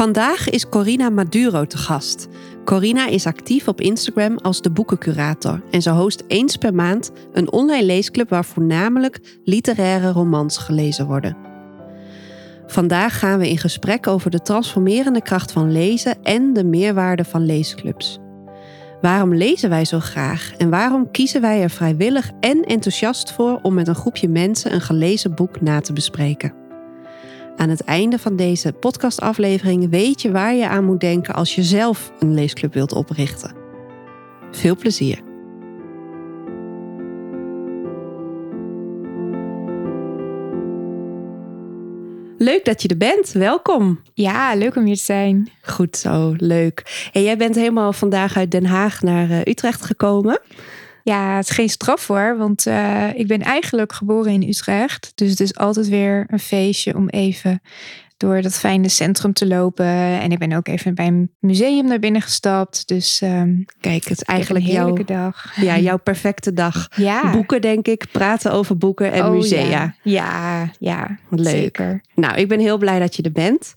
Vandaag is Corina Maduro te gast. Corina is actief op Instagram als de boekencurator en ze host eens per maand een online leesclub waar voornamelijk literaire romans gelezen worden. Vandaag gaan we in gesprek over de transformerende kracht van lezen en de meerwaarde van leesclubs. Waarom lezen wij zo graag en waarom kiezen wij er vrijwillig en enthousiast voor om met een groepje mensen een gelezen boek na te bespreken? Aan het einde van deze podcastaflevering weet je waar je aan moet denken als je zelf een leesclub wilt oprichten. Veel plezier! Leuk dat je er bent. Welkom. Ja, leuk om hier te zijn. Goed zo, leuk. En jij bent helemaal vandaag uit Den Haag naar eh, Utrecht gekomen. Ja, het is geen straf hoor, want uh, ik ben eigenlijk geboren in Utrecht. Dus het is altijd weer een feestje om even door dat fijne centrum te lopen. En ik ben ook even bij een museum naar binnen gestapt. Dus um, kijk, het is eigenlijk jouw dag. Ja, jouw perfecte dag. Ja. Boeken, denk ik, praten over boeken en oh, musea. Ja, ja, ja Leuk. zeker. Nou, ik ben heel blij dat je er bent.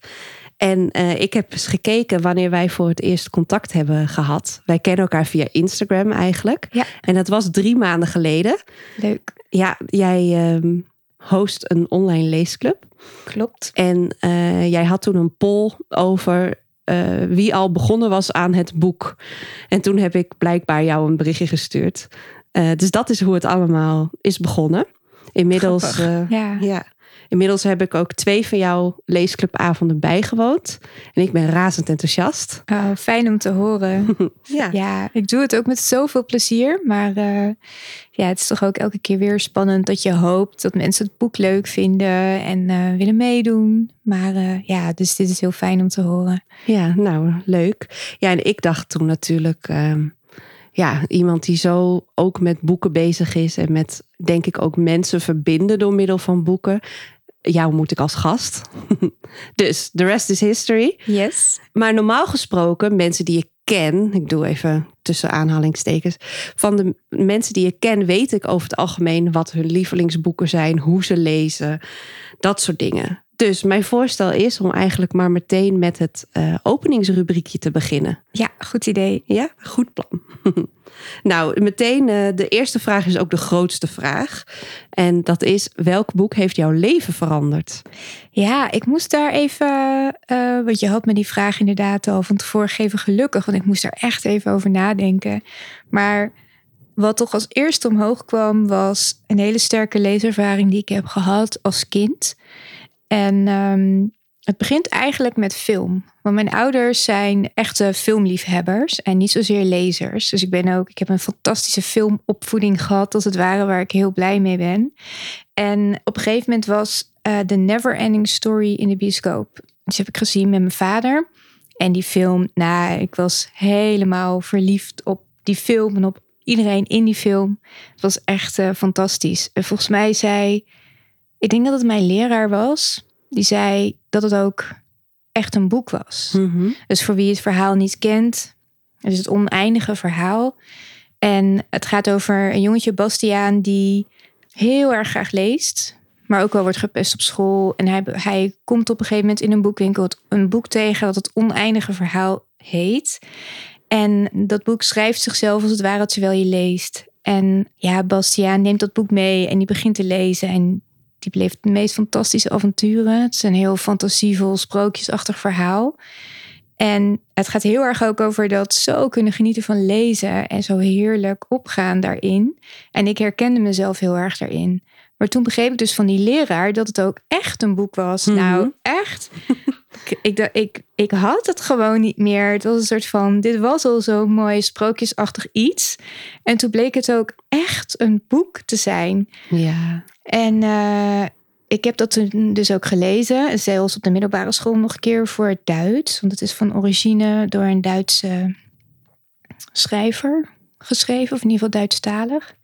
En uh, ik heb eens gekeken wanneer wij voor het eerst contact hebben gehad. Wij kennen elkaar via Instagram eigenlijk. Ja. En dat was drie maanden geleden. Leuk. Ja, jij uh, host een online leesclub. Klopt. En uh, jij had toen een poll over wie al begonnen was aan het boek. En toen heb ik blijkbaar jou een berichtje gestuurd. dus dat is hoe het allemaal is begonnen. Inmiddels, ja. ja. Inmiddels heb ik ook twee van jouw leesclubavonden bijgewoond. En ik ben razend enthousiast. Oh, fijn om te horen. ja. ja, ik doe het ook met zoveel plezier. Maar uh, ja, het is toch ook elke keer weer spannend dat je hoopt dat mensen het boek leuk vinden en uh, willen meedoen. Maar uh, ja, dus dit is heel fijn om te horen. Ja, nou, leuk. Ja, en ik dacht toen natuurlijk ja, iemand die zo ook met boeken bezig is en met, denk ik, ook mensen verbinden door middel van boeken. Jou moet ik als gast. dus the rest is history. Yes. Maar normaal gesproken, mensen die ik ken, ik doe even tussen aanhalingstekens, van de mensen die ik ken, weet ik over het algemeen wat hun lievelingsboeken zijn, hoe ze lezen, dat soort dingen. Dus mijn voorstel is om eigenlijk maar meteen met het uh, openingsrubriekje te beginnen. Ja, goed idee. Ja, goed plan. nou, meteen uh, de eerste vraag is ook de grootste vraag. En dat is, welk boek heeft jouw leven veranderd? Ja, ik moest daar even, uh, want je had me die vraag inderdaad al van tevoren gegeven gelukkig. Want ik moest daar echt even over nadenken. Maar wat toch als eerste omhoog kwam, was een hele sterke leeservaring die ik heb gehad als kind. En um, het begint eigenlijk met film. Want mijn ouders zijn echte filmliefhebbers en niet zozeer lezers. Dus ik ben ook, ik heb een fantastische filmopvoeding gehad, als het ware, waar ik heel blij mee ben. En op een gegeven moment was uh, The Never Ending Story in de bioscoop. Dus heb ik gezien met mijn vader. En die film, nou, ik was helemaal verliefd op die film en op iedereen in die film. Het was echt uh, fantastisch. En volgens mij zei ik denk dat het mijn leraar was. Die zei dat het ook echt een boek was. Mm -hmm. Dus voor wie het verhaal niet kent, het is het oneindige verhaal. En het gaat over een jongetje, Bastiaan, die heel erg graag leest. Maar ook wel wordt gepest op school. En hij, hij komt op een gegeven moment in een boekwinkel een boek tegen dat het oneindige verhaal heet. En dat boek schrijft zichzelf als het ware terwijl je leest. En ja, Bastiaan neemt dat boek mee en die begint te lezen. En die beleeft de meest fantastische avonturen. Het is een heel fantasievol, sprookjesachtig verhaal. En het gaat heel erg ook over dat zo kunnen genieten van lezen en zo heerlijk opgaan daarin. En ik herkende mezelf heel erg daarin. Maar toen begreep ik dus van die leraar dat het ook echt een boek was. Mhm. Nou, echt. ik, ik, ik, ik had het gewoon niet meer. Het was een soort van, dit was al zo'n mooi sprookjesachtig iets. En toen bleek het ook echt een boek te zijn. Ja. En uh, ik heb dat toen dus ook gelezen. Zelfs op de middelbare school nog een keer voor het Duits. Want het is van origine door een Duitse schrijver geschreven. Of in ieder geval Duitsstalig.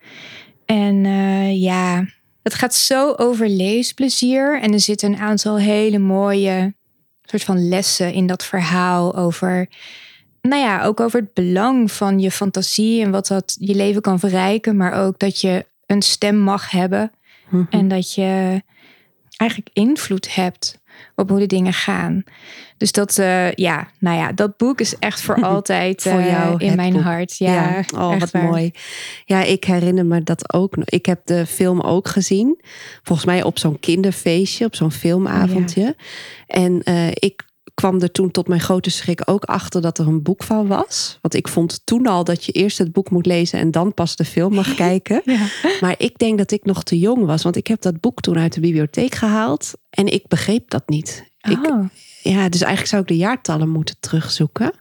En uh, ja, het gaat zo over leesplezier. En er zitten een aantal hele mooie soort van lessen in dat verhaal over nou ja, ook over het belang van je fantasie en wat dat je leven kan verrijken, maar ook dat je een stem mag hebben mhm. en dat je eigenlijk invloed hebt op hoe de dingen gaan. Dus dat, uh, ja, nou ja, dat boek is echt voor altijd voor uh, jou in mijn hart. Ja, oh, wat mooi. Ja, ik herinner me dat ook. Ik heb de film ook gezien. Volgens mij op zo'n kinderfeestje, op zo'n filmavondje. En uh, ik kwam er toen tot mijn grote schrik ook achter dat er een boek van was. Want ik vond toen al dat je eerst het boek moet lezen en dan pas de film mag kijken. Maar ik denk dat ik nog te jong was, want ik heb dat boek toen uit de bibliotheek gehaald en ik begreep dat niet. Ik, oh ja, dus eigenlijk zou ik de jaartallen moeten terugzoeken.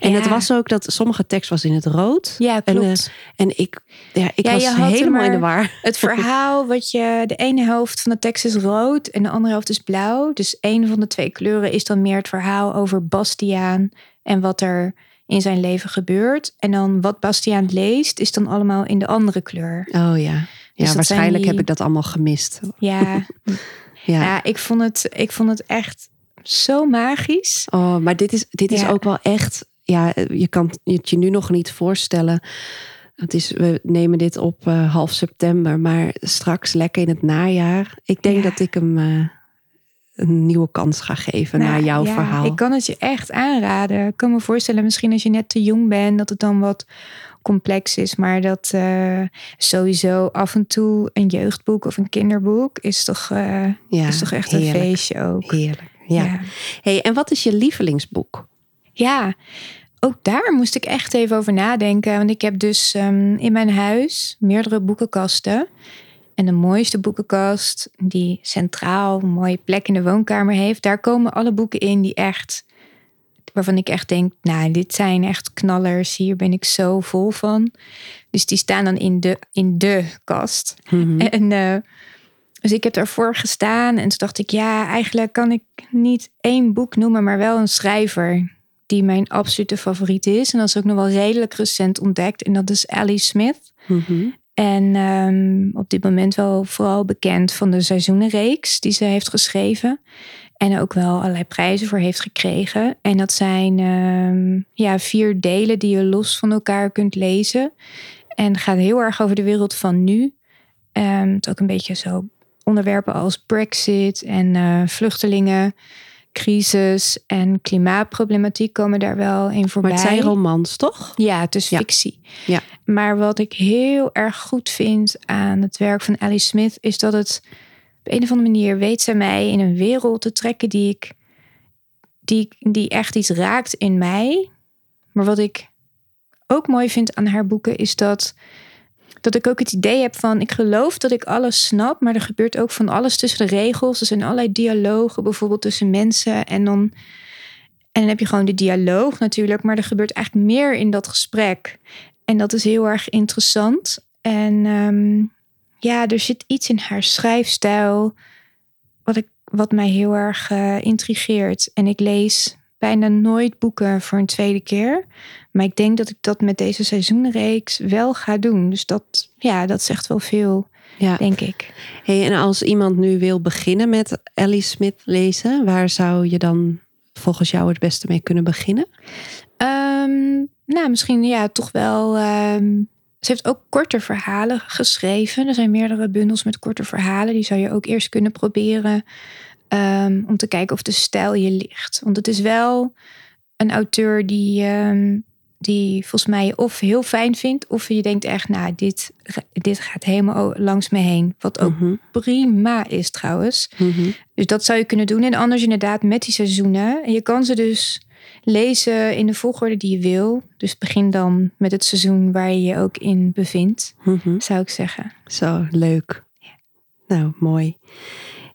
En het was ook dat sommige tekst was in het rood. Ja, klopt. En, uh, en ik, ja, ik was helemaal in de war. Het verhaal, wat je, de ene helft van de tekst is rood en de andere helft is blauw. Dus een van de twee kleuren is dan meer het verhaal over Bastiaan en wat er in zijn leven gebeurt. En dan wat Bastiaan leest, is dan allemaal in de andere kleur. Oh ja. Ja, dus waarschijnlijk heb ik dat allemaal gemist. Ja. ja. ja, ik, vond het, ik vond het echt zo magisch. Oh, maar dit is, dit is ook wel echt. Ja, je kan het je nu nog niet voorstellen. Het is, we nemen dit op uh, half september, maar straks lekker in het najaar. Ik denk dat ik hem uh, een nieuwe kans ga geven nou, naar jouw ja, verhaal. Ik kan het je echt aanraden. Ik kan me voorstellen, misschien als je net te jong bent, dat het dan wat complex is. Maar dat uh, sowieso af en toe een jeugdboek of een kinderboek is toch, ja, is toch echt een feestje ook. Heerlijk ja. Hey, en wat is je lievelingsboek? Ja, ook daar moest ik echt even over nadenken. Want ik heb dus um, in mijn huis meerdere boekenkasten. En de mooiste boekenkast, die centraal een mooie plek in de woonkamer heeft, daar komen alle boeken in die echt, waarvan ik echt denk, nou, dit zijn echt knallers. Hier ben ik zo vol van. Dus die staan dan in de, in de kast. Mm -hmm. En uh, dus ik heb daarvoor gestaan en toen dacht ik, ja, eigenlijk kan ik niet één boek noemen, maar wel een schrijver die mijn absolute favoriet is. En dat is ook nog wel redelijk recent ontdekt. En dat is Ellie Smith. Mhm. En um, op dit moment wel vooral bekend van de seizoenenreeks die ze heeft geschreven. En ook wel allerlei prijzen voor heeft gekregen. En dat zijn um, ja, vier delen die je los van elkaar kunt lezen. En gaat heel erg over de wereld van nu. Um, het ook een beetje zo onderwerpen als Brexit en uh, vluchtelingen, crisis en klimaatproblematiek komen daar wel in voorbij. Maar het zijn romans, toch? Ja, het is fictie. Ja. Maar wat ik heel erg goed vind aan het werk van Alice Smith is dat het op een of andere manier weet zij mij in een wereld te trekken die ik die, die echt iets raakt in mij. Maar wat ik ook mooi vind aan haar boeken is dat dat ik ook het idee heb van, ik geloof dat ik alles snap, maar er gebeurt ook van alles tussen de regels. Er zijn allerlei dialogen, bijvoorbeeld tussen mensen. En dan, en dan heb je gewoon de dialoog natuurlijk, maar er gebeurt eigenlijk meer in dat gesprek. En dat is heel erg interessant. En um, ja, er zit iets in haar schrijfstijl wat, ik, wat mij heel erg uh, intrigeert. En ik lees bijna nooit boeken voor een tweede keer. Maar ik denk dat ik dat met deze seizoenreeks wel ga doen. Dus dat, ja, dat zegt wel veel, ja. denk ik. Hey, en als iemand nu wil beginnen met Ellie Smith lezen, waar zou je dan volgens jou het beste mee kunnen beginnen? Um, nou, misschien ja, toch wel. Um, ze heeft ook korte verhalen geschreven. Er zijn meerdere bundels met korte verhalen. Die zou je ook eerst kunnen proberen. Um, om te kijken of de stijl je ligt. Want het is wel een auteur die, um, die volgens mij of heel fijn vindt, of je denkt echt, nou, dit, dit gaat helemaal langs me heen. Wat ook mhm. prima is trouwens. Mhm. Dus dat zou je kunnen doen. En anders inderdaad met die seizoenen. En je kan ze dus lezen in de volgorde die je wil. Dus begin dan met het seizoen waar je je ook in bevindt, mhm. zou ik zeggen. Zo, leuk. Ja. Nou, mooi.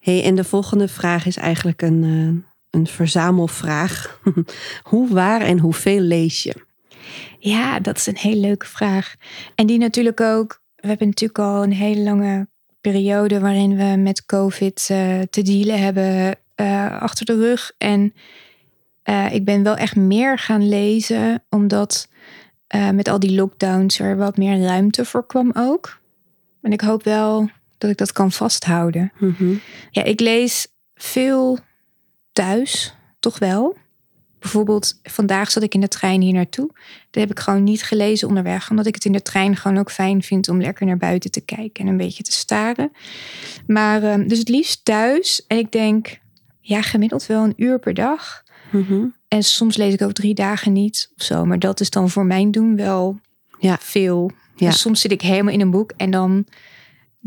Hey, en de volgende vraag is eigenlijk een, uh, een verzamelvraag. hoe waar en hoeveel lees je? Ja, dat is een hele leuke vraag. En die natuurlijk ook, we hebben natuurlijk al een hele lange periode waarin we met COVID uh, te dealen hebben uh, achter de rug. En ik ben wel echt meer gaan lezen, omdat met al die lockdowns er wat meer ruimte voor kwam ook. En ik hoop wel dat ik dat kan vasthouden. Mm -hmm. Ja, ik lees veel thuis, toch wel. Bijvoorbeeld, vandaag zat ik in de trein hier naartoe. Daar heb ik gewoon niet gelezen onderweg. Omdat ik het in de trein gewoon ook fijn vind om lekker naar buiten te kijken en een beetje te staren. Maar um, dus het liefst thuis. En ik denk, ja, gemiddeld wel een uur per dag. Mm -hmm. En soms lees ik ook drie dagen niet of zo. Maar dat is dan voor mijn doen wel ja. veel. Ja. Soms zit ik helemaal in een boek en dan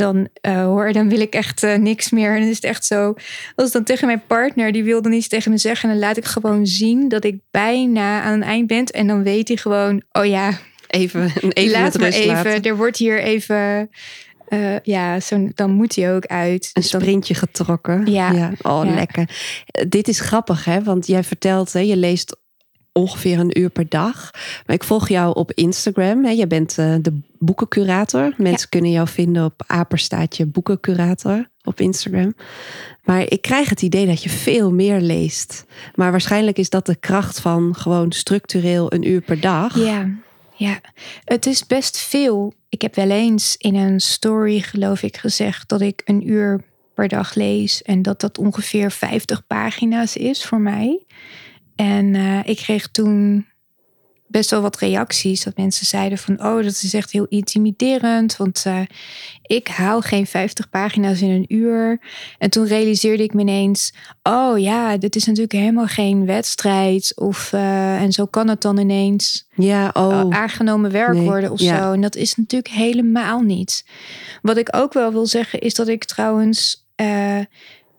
dan uh, hoor, dan wil ik echt uh, niks meer. En dan is het echt zo. Als dan tegen mijn partner, die wilde niets tegen me zeggen. En dan laat ik gewoon zien dat ik bijna aan het eind ben. En dan weet hij gewoon, oh ja, even, even laat maar even. Laten. Er wordt hier even. Uh, ja, zo, dan moet hij ook uit. Een sprintje getrokken. Ja. ja. Oh, ja. lekker. Dit is grappig, hè? Want jij vertelt, hè, je leest ongeveer een uur per dag. Maar ik volg jou op Instagram. Hè. Je bent uh, de boekencurator. Mensen ja. kunnen jou vinden op apenstaatje boekencurator op Instagram. Maar ik krijg het idee dat je veel meer leest. Maar waarschijnlijk is dat de kracht van gewoon structureel een uur per dag. Ja, ja. het is best veel. Ik heb wel eens in een story, geloof ik, gezegd dat ik een uur per dag lees. En dat dat ongeveer 50 pagina's is voor mij. En uh, ik kreeg toen best wel wat reacties. Dat mensen zeiden van, oh, dat is echt heel intimiderend. Want uh, ik haal geen 50 pagina's in een uur. En toen realiseerde ik me ineens, oh ja, dit is natuurlijk helemaal geen wedstrijd. Of, uh, en zo kan het dan ineens ja, oh. aangenomen werk nee. worden of ja. zo. En dat is natuurlijk helemaal niet. Wat ik ook wel wil zeggen, is dat ik trouwens... Uh,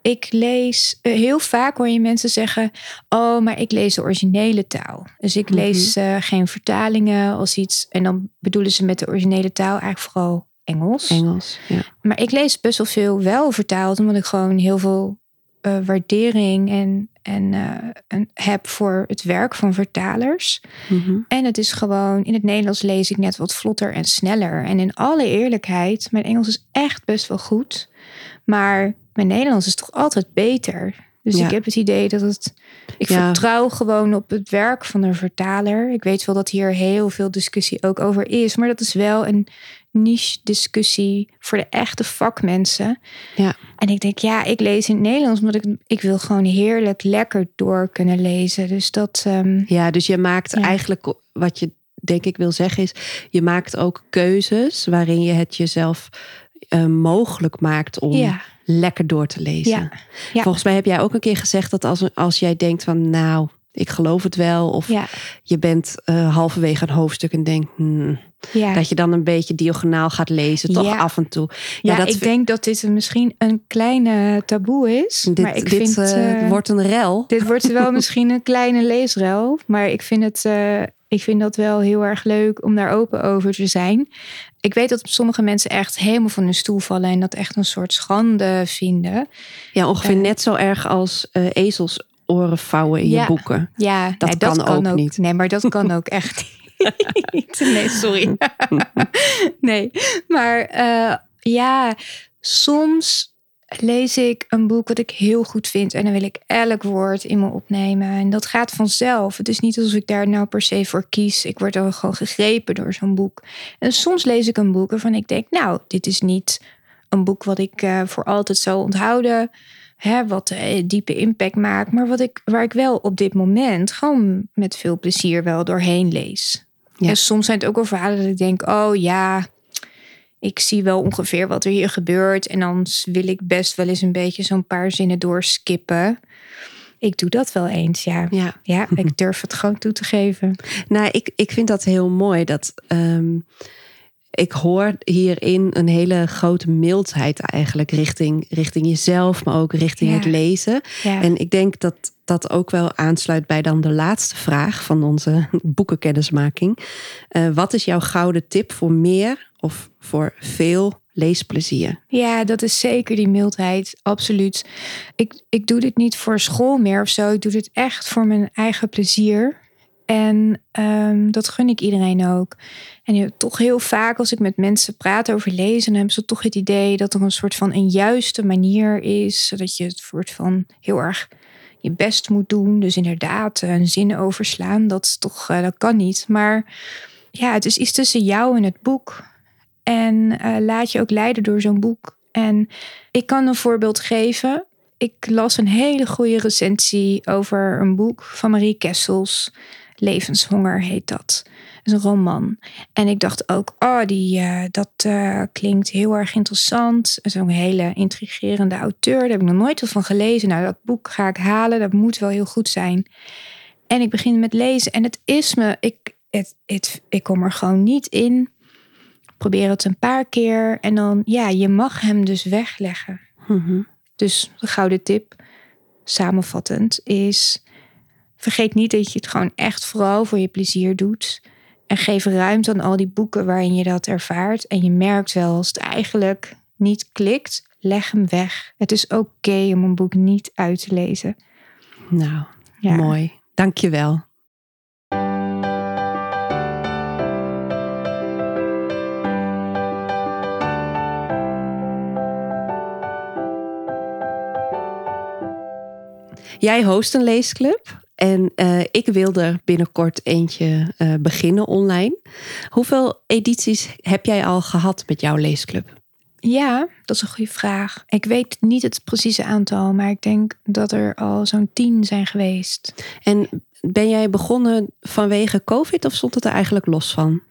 ik lees uh, heel vaak hoor je mensen zeggen: Oh, maar ik lees de originele taal. Dus ik lees uh, geen vertalingen als iets. En dan bedoelen ze met de originele taal eigenlijk vooral Engels. Engels, ja. Maar ik lees best wel veel wel vertaald, omdat ik gewoon heel veel uh, waardering en, en, en heb voor het werk van vertalers. Mm -hmm. En het is gewoon, in het Nederlands lees ik net wat vlotter en sneller. En in alle eerlijkheid, mijn Engels is echt best wel goed. Maar mijn Nederlands is toch altijd beter. Dus Ja. ik heb het idee dat het. Ik Ja. vertrouw gewoon op het werk van een vertaler. Ik weet wel dat hier heel veel discussie ook over is. Maar dat is wel een niche discussie voor de echte vakmensen. Ja. En ik denk, ja, ik lees in het Nederlands, omdat ik, ik wil gewoon heerlijk lekker door kunnen lezen. Dus dat. ehm, Ja, dus je maakt Ja. eigenlijk wat je denk ik wil zeggen is, je maakt ook keuzes waarin je het jezelf eh, mogelijk maakt om ja, lekker door te lezen. ja, ja. Volgens mij heb jij ook een keer gezegd dat als, als jij denkt van nou, ik geloof het wel, of je bent eh, halverwege een hoofdstuk en denkt hmm, dat je dan een beetje diagonaal gaat lezen, toch af en toe. Ja, dat ik vind- denk dat dit misschien een kleine taboe is. Dit, maar ik dit vind, eh, wordt een rel. dit wordt wel misschien een kleine leesrel. Maar ik vind, het, ik vind dat wel heel erg leuk om daar open over te zijn. Ik weet dat sommige mensen echt helemaal van hun stoel vallen en dat echt een soort schande vinden. Ja, ongeveer eh, net zo erg als eh ezelsoren vouwen in je boeken. Ja, Dat nee, kan ook niet. Nee, maar dat kan ook echt niet. Nee, sorry. nee, maar eh, ja, soms lees ik een boek wat ik heel goed vind en dan wil ik elk woord in me opnemen. En dat gaat vanzelf. Het is niet alsof ik daar nou per se voor kies. Ik word er gewoon gegrepen door zo'n boek. En soms lees ik een boek waarvan ik denk, nou, dit is niet een boek wat ik eh, voor altijd zal onthouden. Hè, wat eh, diepe impact maakt, maar wat ik, waar ik wel op dit moment gewoon met veel plezier wel doorheen lees. Ja. En soms zijn het ook wel verhalen dat ik denk, oh ja, ik zie wel ongeveer wat er hier gebeurt. En dan wil ik best wel eens een beetje zo'n paar zinnen doorskippen. Ik doe dat wel eens, ja. Ja. Ja, ik durf het gewoon toe te geven. Nou, ik, ik vind dat heel mooi. Dat ehm, ik hoor hierin een hele grote mildheid eigenlijk richting, richting jezelf, maar ook richting Ja. het lezen. Ja. En ik denk dat dat ook wel aansluit bij dan de laatste vraag van onze boekenkennismaking. Eh, wat is jouw gouden tip voor meer of voor veel leesplezier? Ja, dat is zeker die mildheid, absoluut. Ik, ik doe dit niet voor school meer of zo. Ik doe dit echt voor mijn eigen plezier. En ehm, dat gun ik iedereen ook. En toch heel vaak als ik met mensen praat over lezen, hebben ze toch het idee dat er een soort van een juiste manier is. Zodat je het soort van heel erg je best moet doen. Dus inderdaad, een zin overslaan, dat, is toch, uh, dat kan niet. Maar ja, het is iets tussen jou en het boek. En uh, laat je ook leiden door zo'n boek. En ik kan een voorbeeld geven. Ik las een hele goede recensie over een boek van Marie Kessels. Levenshonger heet dat. Is een roman. En ik dacht ook, oh, die, uh, dat uh, klinkt heel erg interessant. Zo'n hele intrigerende auteur. Daar heb ik nog nooit wat van gelezen. Nou, dat boek ga ik halen. Dat moet wel heel goed zijn. En ik begin met lezen. En het is me, ik, het, het, ik kom er gewoon niet in. Probeer het een paar keer. En dan, ja, je mag hem dus wegleggen. Mhm. Dus de gouden tip, samenvattend, is vergeet niet dat je het gewoon echt vooral voor je plezier doet. En geef ruimte aan al die boeken waarin je dat ervaart. En je merkt wel als het eigenlijk niet klikt, leg hem weg. Het is oké om een boek niet uit te lezen. Nou, ja. mooi. Dank je wel. Jij host een leesclub en uh, ik wil er binnenkort eentje uh, beginnen online. Hoeveel edities heb jij al gehad met jouw leesclub? Ja, dat is een goede vraag. Ik weet niet het precieze aantal, maar ik denk dat er al zo'n tien zijn geweest. En ben jij begonnen vanwege COVID of stond het er eigenlijk los van?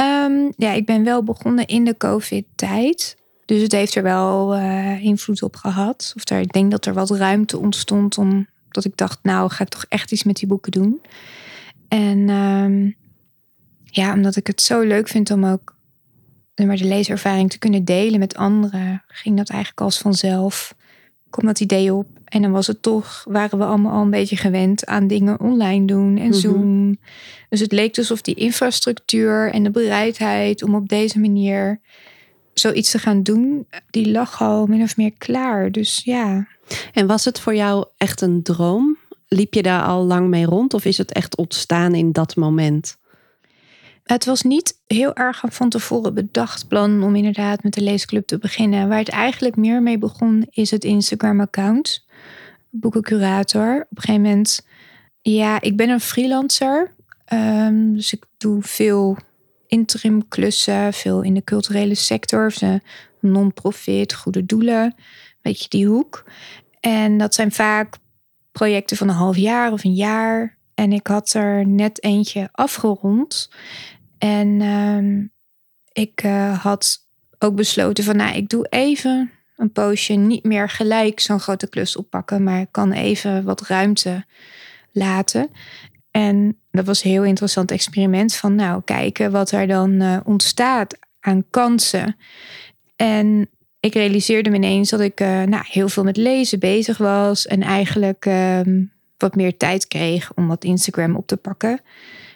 Um, ja, ik ben wel begonnen in de COVID-tijd. Dus het heeft er wel uh, invloed op gehad. Of daar, ik denk dat er wat ruimte ontstond om dat ik dacht, nou ga ik toch echt iets met die boeken doen. En um, ja, omdat ik het zo leuk vind om ook maar de leeservaring te kunnen delen met anderen, ging dat eigenlijk als vanzelf. Kom dat idee op. En dan was het toch, waren we allemaal al een beetje gewend aan dingen online doen en mm Zoom. Dus het leek alsof die infrastructuur en de bereidheid om op deze manier zoiets te gaan doen, die lag al min of meer klaar. Dus ja. En was het voor jou echt een droom? Liep je daar al lang mee rond of is het echt ontstaan in dat moment? Het was niet heel erg van tevoren bedacht plan om inderdaad met de leesclub te beginnen. Waar het eigenlijk meer mee begon is het Instagram-account. Boekencurator. Op een gegeven moment, ja, ik ben een freelancer. Um, dus ik doe veel interim klussen, veel in de culturele sector, non-profit, goede doelen, beetje die hoek. En dat zijn vaak projecten van een half jaar of een jaar. En ik had er net eentje afgerond. En uh, ik uh, had ook besloten van, nou, ik doe even een poosje niet meer gelijk zo'n grote klus oppakken, maar ik kan even wat ruimte laten. En dat was een heel interessant experiment van nou kijken wat er dan uh, ontstaat aan kansen. En ik realiseerde me ineens dat ik uh, nou, heel veel met lezen bezig was en eigenlijk uh, wat meer tijd kreeg om wat Instagram op te pakken.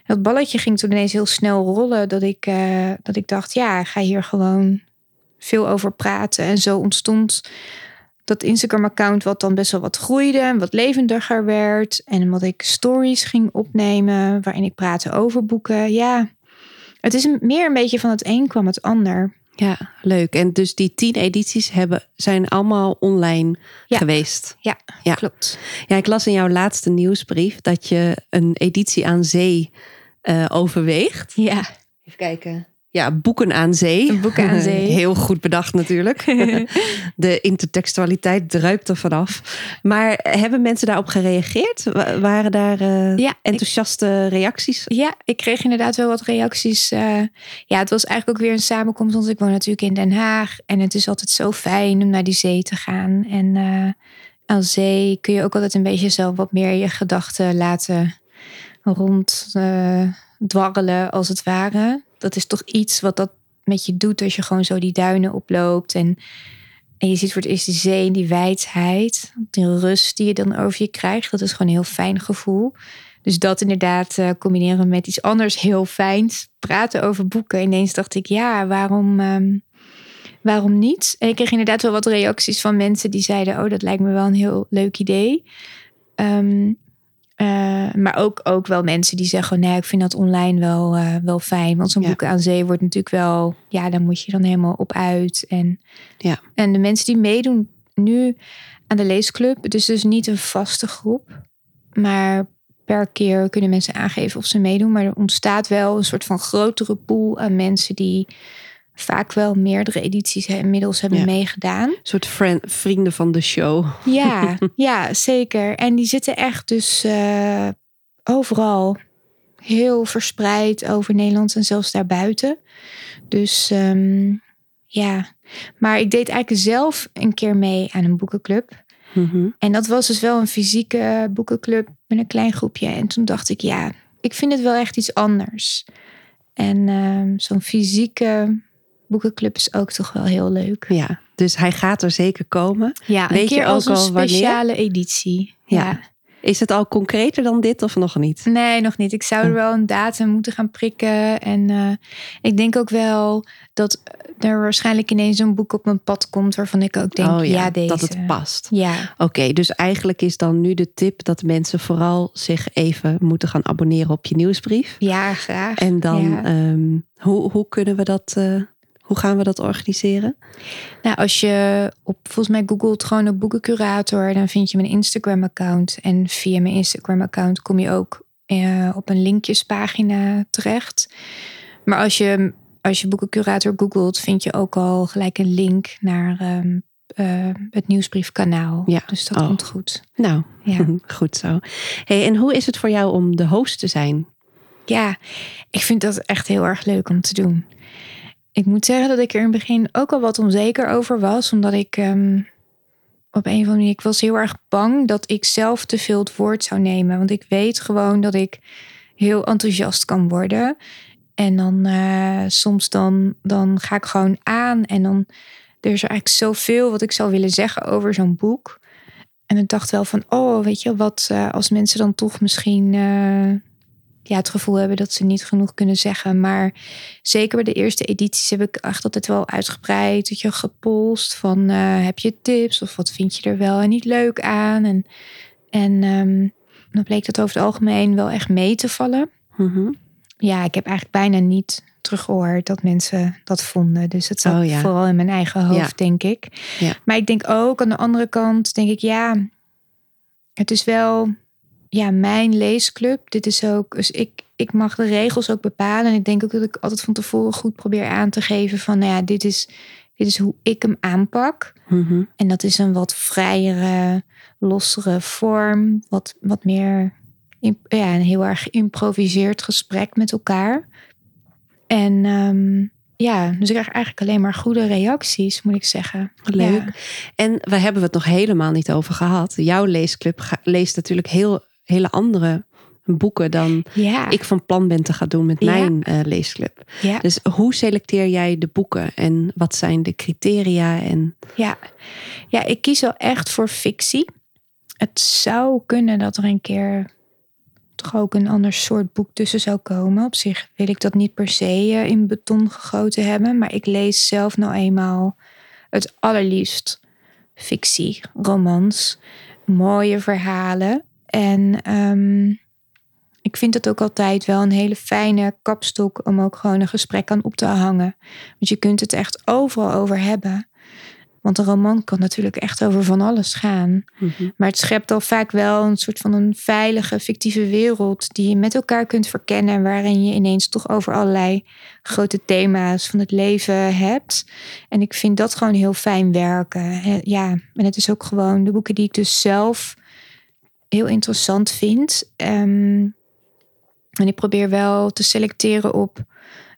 Dat balletje ging toen ineens heel snel rollen dat ik, uh, dat ik dacht, ja, ik ga hier gewoon veel over praten. En zo ontstond dat Instagram-account wat dan best wel wat groeide en wat levendiger werd. En wat ik stories ging opnemen waarin ik praatte over boeken. Ja, het is meer een beetje van het een kwam het ander. Ja, leuk. En dus die tien edities hebben, zijn allemaal online geweest. Ja, ja, klopt. Ja, ik las in jouw laatste nieuwsbrief dat je een editie aan zee uh, overweegt. Ja. Even kijken. Ja, boeken aan zee. Boeken aan zee. Heel goed bedacht natuurlijk. De intertextualiteit druipt er vanaf. Maar hebben mensen daarop gereageerd? Waren daar uh, ja, enthousiaste reacties? Ja, ik kreeg inderdaad wel wat reacties. Uh, ja, het was eigenlijk ook weer een samenkomst. Want ik woon natuurlijk in Den Haag. En het is altijd zo fijn om naar die zee te gaan. En uh, aan zee kun je ook altijd een beetje zelf wat meer je gedachten laten ronddwarrelen, als het ware dat is toch iets wat dat met je doet als je gewoon zo die duinen oploopt. En, en je ziet voor het eerst die zee die wijdheid. Die rust die je dan over je krijgt. Dat is gewoon een heel fijn gevoel. Dus dat inderdaad uh, combineren met iets anders heel fijns. Praten over boeken. Ineens dacht ik, ja, waarom, um, waarom niet? En ik kreeg inderdaad wel wat reacties van mensen die zeiden... oh, dat lijkt me wel een heel leuk idee. Um, Eh, maar ook, ook wel mensen die zeggen: nee, ik vind dat online wel, eh, wel fijn. Want zo'n Ja. boek aan zee wordt natuurlijk wel, ja, daar moet je dan helemaal op uit. En, Ja. en de mensen die meedoen nu aan de leesclub, het is dus niet een vaste groep, maar per keer kunnen mensen aangeven of ze meedoen. Maar er ontstaat wel een soort van grotere pool aan mensen die vaak wel meerdere edities inmiddels hebben Ja. meegedaan. Een soort friend, vrienden van de show. Ja, ja, zeker. En die zitten echt dus eh, overal heel verspreid over Nederland en zelfs daarbuiten. Dus ehm, ja, maar ik deed eigenlijk zelf een keer mee aan een boekenclub. Mhm. En dat was dus wel een fysieke boekenclub met een klein groepje. En toen dacht ik, ja, ik vind het wel echt iets anders. En ehm, zo'n fysieke boekenclub is ook toch wel heel leuk. Ja, dus hij gaat er zeker komen. Ja, Weet een je keer als ook een wanneer? speciale editie. Ja. ja. Is het al concreter dan dit of nog niet? Nee, nog niet. Ik zou er Oh. wel een datum moeten gaan prikken. En eh, ik denk ook wel dat er waarschijnlijk ineens een boek op mijn pad komt waarvan ik ook denk, oh ja, deze. dat het past. Ja, Oké, dus eigenlijk is dan nu de tip dat mensen vooral zich even moeten gaan abonneren op je nieuwsbrief. ja, graag. En dan, Ja. ehm, hoe, hoe kunnen we dat, eh, hoe gaan we dat organiseren? Nou, als je op volgens mij googelt gewoon op boekencurator, dan vind je mijn Instagram-account. En via mijn Instagram-account kom je ook eh, op een linkjespagina terecht. Maar als je, als je boekencurator googelt, vind je ook al gelijk een link naar ehm, eh, het nieuwsbriefkanaal. Ja. Dus dat Oh. komt goed. Nou, Ja. goed zo. Hey, en hoe is het voor jou om de host te zijn? Ja, ik vind dat echt heel erg leuk om te doen. Ik moet zeggen dat ik er in het begin ook al wat onzeker over was. Omdat ik ehm, op een of andere manier... Ik was heel erg bang dat ik zelf te veel het woord zou nemen. Want ik weet gewoon dat ik heel enthousiast kan worden. En dan eh, soms dan, dan ga ik gewoon aan. En dan er is eigenlijk zoveel wat ik zou willen zeggen over zo'n boek. En ik dacht wel van, oh, weet je, wat eh, als mensen dan toch misschien... eh, ja, het gevoel hebben dat ze niet genoeg kunnen zeggen. Maar zeker bij de eerste edities heb ik echt altijd wel uitgebreid. Dat je gepolst van eh, heb je tips of wat vind je er wel en niet leuk aan. En, en ehm, dan bleek dat over het algemeen wel echt mee te vallen. Mhm. Ja, ik heb eigenlijk bijna niet teruggehoord dat mensen dat vonden. Dus het zat Oh ja. vooral in mijn eigen hoofd, Ja. denk ik. Ja. Maar ik denk ook aan de andere kant, denk ik, ja, het is wel ja, mijn leesclub. Dit is ook, dus ik, ik mag de regels ook bepalen. En ik denk ook dat ik altijd van tevoren goed probeer aan te geven van, nou ja, dit is, dit is hoe ik hem aanpak. Mhm. En dat is een wat vrijere, lossere vorm. Wat, wat meer, ja, een heel erg geïmproviseerd gesprek met elkaar. En ehm, ja, dus ik krijg eigenlijk alleen maar goede reacties, moet ik zeggen. Leuk. Ja. En we hebben het nog helemaal niet over gehad. Jouw leesclub leest natuurlijk heel, hele andere boeken dan Ja, ik van plan ben te gaan doen met Ja. mijn eh, leesclub. ja, Dus hoe selecteer jij de boeken en wat zijn de criteria? En ja. ja, ik kies wel echt voor fictie. Het zou kunnen dat er een keer toch ook een ander soort boek tussen zou komen. Op zich wil ik dat niet per se eh, in beton gegoten hebben. Maar ik lees zelf nou eenmaal het allerliefst fictie, romans, mooie verhalen. En ehm, ik vind het ook altijd wel een hele fijne kapstok om ook gewoon een gesprek aan op te hangen. Want je kunt het echt overal over hebben. Want een roman kan natuurlijk echt over van alles gaan. Maar het schept al vaak wel een soort van een veilige, fictieve wereld die je met elkaar kunt verkennen, waarin je ineens toch over allerlei grote thema's van het leven hebt. En ik vind dat gewoon heel fijn werken. Ja, en het is ook gewoon de boeken die ik dus zelf heel interessant vind. Ehm, en ik probeer wel te selecteren op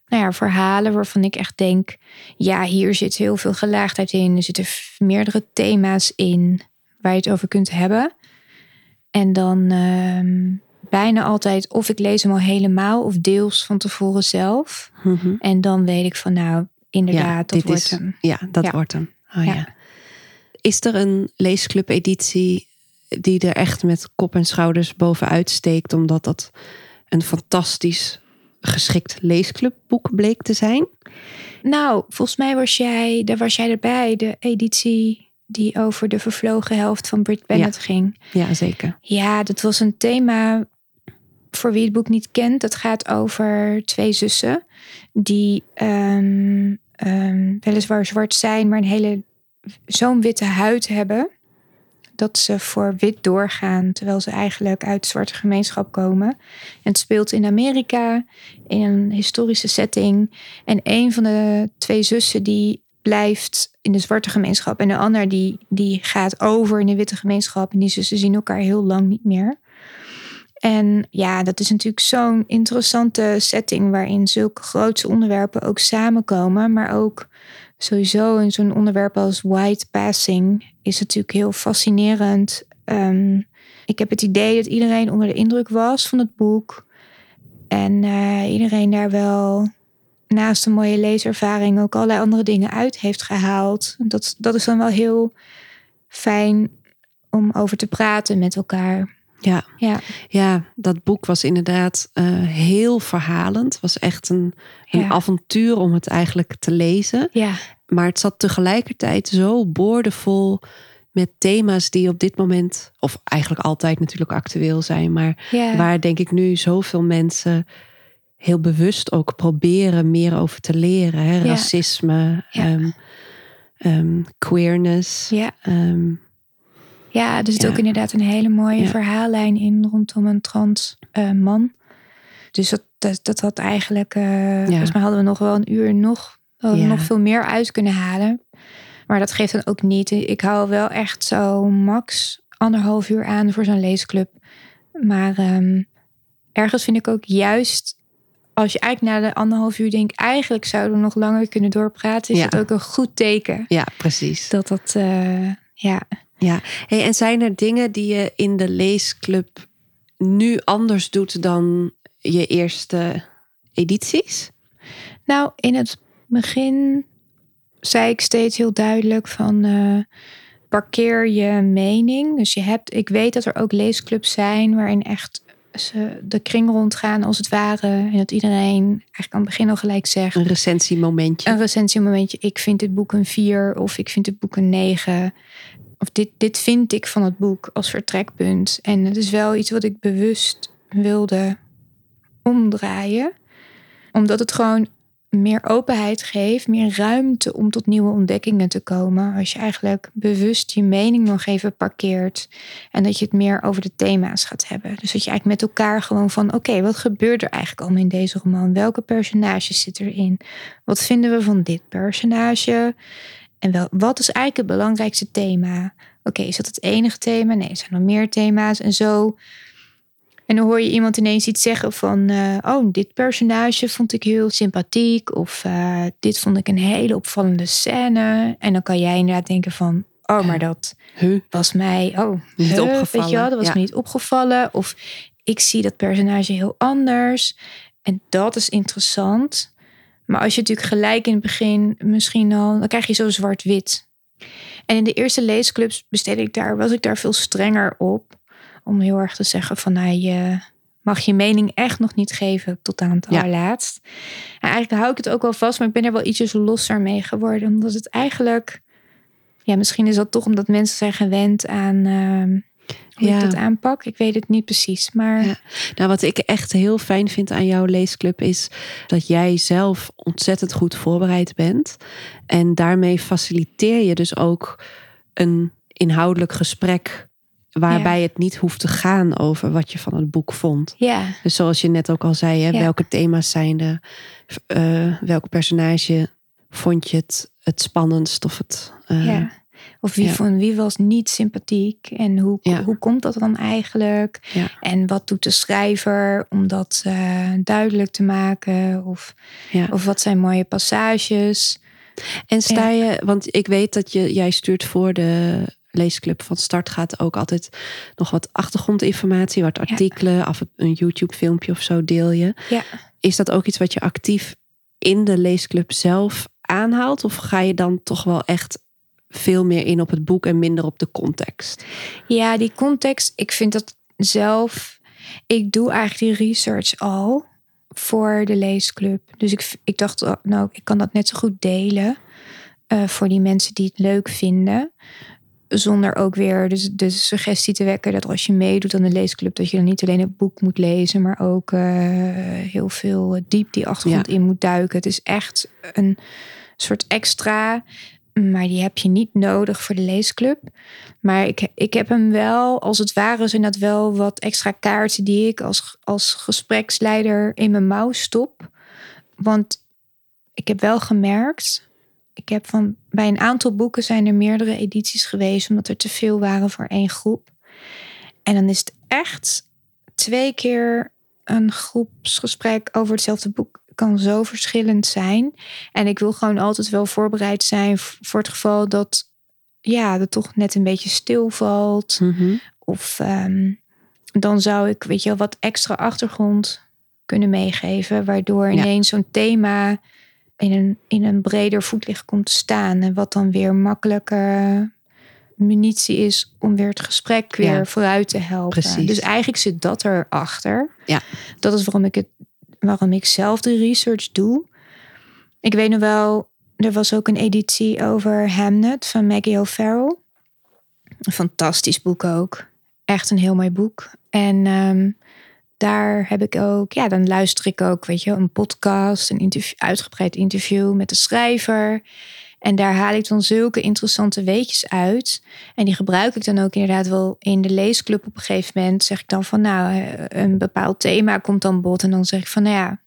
nou ja, verhalen waarvan ik echt denk: ja, hier zit heel veel gelaagdheid in. Er zitten meerdere thema's in waar je het over kunt hebben. En dan ehm, bijna altijd of ik lees hem al helemaal of deels van tevoren zelf. Mhm. En dan weet ik van nou, inderdaad, dat dit wordt is, hem. Ja, dat Ja. wordt hem. Oh, ja. Ja. Is er een leesclub-editie die er echt met kop en schouders bovenuit steekt, omdat dat een fantastisch geschikt leesclubboek bleek te zijn? Nou, volgens mij was jij, daar was jij erbij, de editie die over de vervlogen helft van Brit Bennett ging. Ja, zeker. Ja, dat was een thema voor wie het boek niet kent. Dat gaat over twee zussen die um, um, weliswaar zwart zijn, maar een hele zo'n witte huid hebben. Dat ze voor wit doorgaan, terwijl ze eigenlijk uit de zwarte gemeenschap komen. En het speelt in Amerika, in een historische setting. En een van de twee zussen die blijft in de zwarte gemeenschap. En de ander die, die gaat over in de witte gemeenschap. En die zussen zien elkaar heel lang niet meer. En ja, dat is natuurlijk zo'n interessante setting waarin zulke grootse onderwerpen ook samenkomen. Maar ook sowieso in zo'n onderwerp als white passing is natuurlijk heel fascinerend. Ehm, ik heb het idee dat iedereen onder de indruk was van het boek. En uh, iedereen daar wel naast een mooie leeservaring ook allerlei andere dingen uit heeft gehaald. Dat, dat is dan wel heel fijn om over te praten met elkaar. Ja. Ja. ja, dat boek was inderdaad uh, heel verhalend. Het was echt een, een avontuur om het eigenlijk te lezen. Ja. Maar het zat tegelijkertijd zo boordevol met thema's die op dit moment, of eigenlijk altijd natuurlijk actueel zijn, maar waar denk ik nu zoveel mensen heel bewust ook proberen meer over te leren. Hè? Racisme. Um, um, queerness. Ja. Um, ja, er zit ja. ook inderdaad een hele mooie verhaallijn in rondom een trans uh, man. Dus dat, dat, dat had eigenlijk, uh, ja. volgens mij hadden we nog wel een uur nog, hadden nog veel meer uit kunnen halen. Maar dat geeft dan ook niet. Ik hou wel echt zo max anderhalf uur aan voor zo'n leesclub. Maar um, ergens vind ik ook juist als je eigenlijk na de anderhalf uur denkt, eigenlijk zouden we nog langer kunnen doorpraten, is Ja. dat ook een goed teken. ja, precies. Dat dat, uh, ja. Ja, hey, en zijn er dingen die je in de leesclub nu anders doet dan je eerste edities? Nou, in het begin zei ik steeds heel duidelijk van uh, parkeer je mening. Dus je hebt, ik weet dat er ook leesclubs zijn waarin echt ze de kring rondgaan als het ware. En dat iedereen eigenlijk aan het begin al gelijk zegt. Een recensiemomentje. Een recensiemomentje. Ik vind dit boek een 4 of ik vind dit boek een 9. Of dit, dit vind ik van het boek als vertrekpunt. En het is wel iets wat ik bewust wilde omdraaien. Omdat het gewoon meer openheid geeft, meer ruimte om tot nieuwe ontdekkingen te komen. Als je eigenlijk bewust je mening nog even parkeert en dat je het meer over de thema's gaat hebben. Dus dat je eigenlijk met elkaar gewoon van: oké, wat gebeurt er eigenlijk allemaal in deze roman? Welke personages zitten erin? Wat vinden we van dit personage? En wel, wat is eigenlijk het belangrijkste thema? Oké, is dat het enige thema? Nee, er zijn nog meer thema's. En zo en dan hoor je iemand ineens iets zeggen van... Uh, oh, dit personage vond ik heel sympathiek. Of uh, dit vond ik een hele opvallende scène. En dan kan jij inderdaad denken van... Oh, maar dat huh? was mij... Oh, niet huh, opgevallen. Weet je wel, dat was ja. me niet opgevallen. Of ik zie dat personage heel anders. En dat is interessant. Maar als je natuurlijk gelijk in het begin misschien al... Dan krijg je zo zwart-wit. En in de eerste leesclubs besteed ik daar, was ik daar veel strenger op om heel erg te zeggen van nou, je mag je mening echt nog niet geven tot aan het Ja. allerlaatst. En eigenlijk hou ik het ook wel vast, maar ik ben er wel ietsjes losser mee geworden. Omdat het eigenlijk, ja, misschien is dat toch omdat mensen zijn gewend aan ehm, hoe Ja. ik dat aanpak. Ik weet het niet precies, maar Ja. Nou, wat ik echt heel fijn vind aan jouw leesclub is dat jij zelf ontzettend goed voorbereid bent. En daarmee faciliteer je dus ook een inhoudelijk gesprek. Waarbij het niet hoeft te gaan over wat je van het boek vond. ja, Dus zoals je net ook al zei, hè, Ja. welke thema's zijn er? Eh, welk personage vond je het, het spannendst? Of het, eh, ja. Of wie, van, wie was niet sympathiek en hoe, hoe komt dat dan eigenlijk? En wat doet de schrijver om dat eh, duidelijk te maken? Of, of wat zijn mooie passages? En sta je, want ik weet dat je, jij stuurt voor de leesclub van start gaat ook altijd nog wat achtergrondinformatie, wat artikelen, af en een YouTube filmpje of zo deel je. Ja. Is dat ook iets wat je actief in de leesclub zelf aanhaalt? Of ga je dan toch wel echt veel meer in op het boek en minder op de context? Ja, die context, ik vind dat zelf. Ik doe eigenlijk die research al voor de leesclub. Dus ik, ik dacht, oh, nou, ik kan dat net zo goed delen eh, voor die mensen die het leuk vinden. Zonder ook weer de, de suggestie te wekken dat als je meedoet aan de leesclub, dat je dan niet alleen het boek moet lezen, maar ook uh, heel veel diep die achtergrond in moet duiken. Het is echt een soort extra, maar die heb je niet nodig voor de leesclub. Maar ik, ik heb hem wel, als het ware, zijn dat wel wat extra kaarten die ik als, als gespreksleider in mijn mouw stop. Want ik heb wel gemerkt ik heb van bij een aantal boeken zijn er meerdere edities geweest, omdat er te veel waren voor één groep. En dan is het echt twee keer een groepsgesprek over hetzelfde boek kan zo verschillend zijn. En ik wil gewoon altijd wel voorbereid zijn voor het geval dat ja, dat toch net een beetje stilvalt. Mhm. Of ehm, dan zou ik, weet je wel, wat extra achtergrond kunnen meegeven, waardoor ineens zo'n thema in een, in een breder voetlicht komt te staan. En wat dan weer makkelijke munitie is om weer het gesprek weer vooruit te helpen. Precies. Dus eigenlijk zit dat erachter. Ja. Dat is waarom ik, het, waarom ik zelf de research doe. Ik weet nog wel, er was ook een editie over Hamnet van Maggie O'Farrell. Een fantastisch boek ook. Echt een heel mooi boek. En ehm, daar heb ik ook, ja, dan luister ik ook, weet je, een podcast, een interview, uitgebreid interview met de schrijver. En daar haal ik dan zulke interessante weetjes uit. En die gebruik ik dan ook inderdaad wel in de leesclub op een gegeven moment. Zeg ik dan van, nou, eh, een bepaald thema komt dan bod. En dan zeg ik van, nou ja,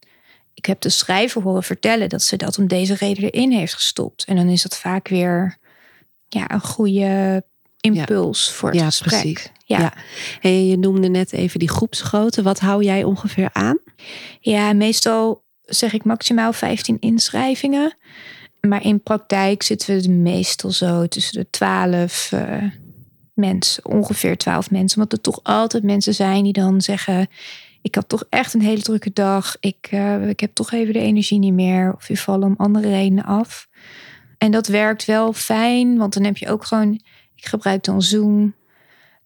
ik heb de schrijver horen vertellen dat ze dat om deze reden erin heeft gestopt. En dan is dat vaak weer ja, een goede impuls voor het ja, gesprek. Precies. Ja. Ja. Hey, je noemde net even die groepsgrootte. Wat hou jij ongeveer aan? Ja, meestal zeg ik maximaal 15 inschrijvingen. Maar in praktijk zitten we meestal zo tussen de 12 uh, mensen, ongeveer 12 mensen. Omdat er toch altijd mensen zijn die dan zeggen: Ik had toch echt een hele drukke dag. Ik, uh, ik heb toch even de energie niet meer. Of je vallen om andere redenen af. En dat werkt wel fijn, want dan heb je ook gewoon. Ik gebruik dan Zoom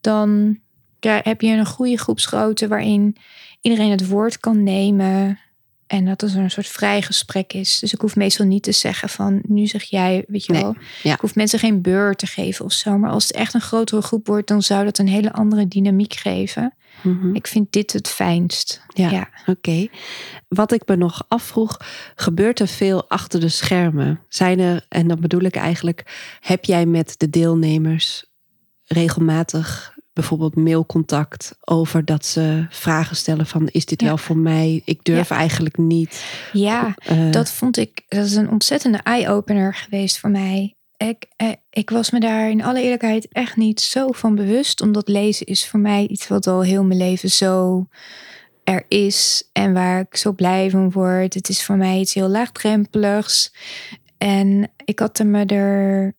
dan heb je een goede groepsgrootte waarin iedereen het woord kan nemen. En dat het een soort vrij gesprek is. Dus ik hoef meestal niet te zeggen van nu zeg jij, weet je Nee, wel. ja. Ik hoef mensen geen beurt te geven of zo. Maar als het echt een grotere groep wordt, dan zou dat een hele andere dynamiek geven. Mhm. Ik vind dit het fijnst. Ja. ja. Oké. Wat ik me nog afvroeg, gebeurt er veel achter de schermen? Zijn er, en dan bedoel ik eigenlijk, heb jij met de deelnemers regelmatig bijvoorbeeld mailcontact over dat ze vragen stellen van is dit Ja. wel voor mij? Ik durf eigenlijk niet. Ja, Eh, dat vond ik, dat is een ontzettende eye-opener geweest voor mij. Ik, eh, ik was me daar in alle eerlijkheid echt niet zo van bewust, omdat lezen is voor mij iets wat al heel mijn leven zo er is en waar ik zo blij van word. Het is voor mij iets heel laagdrempeligs. En ik had er me er.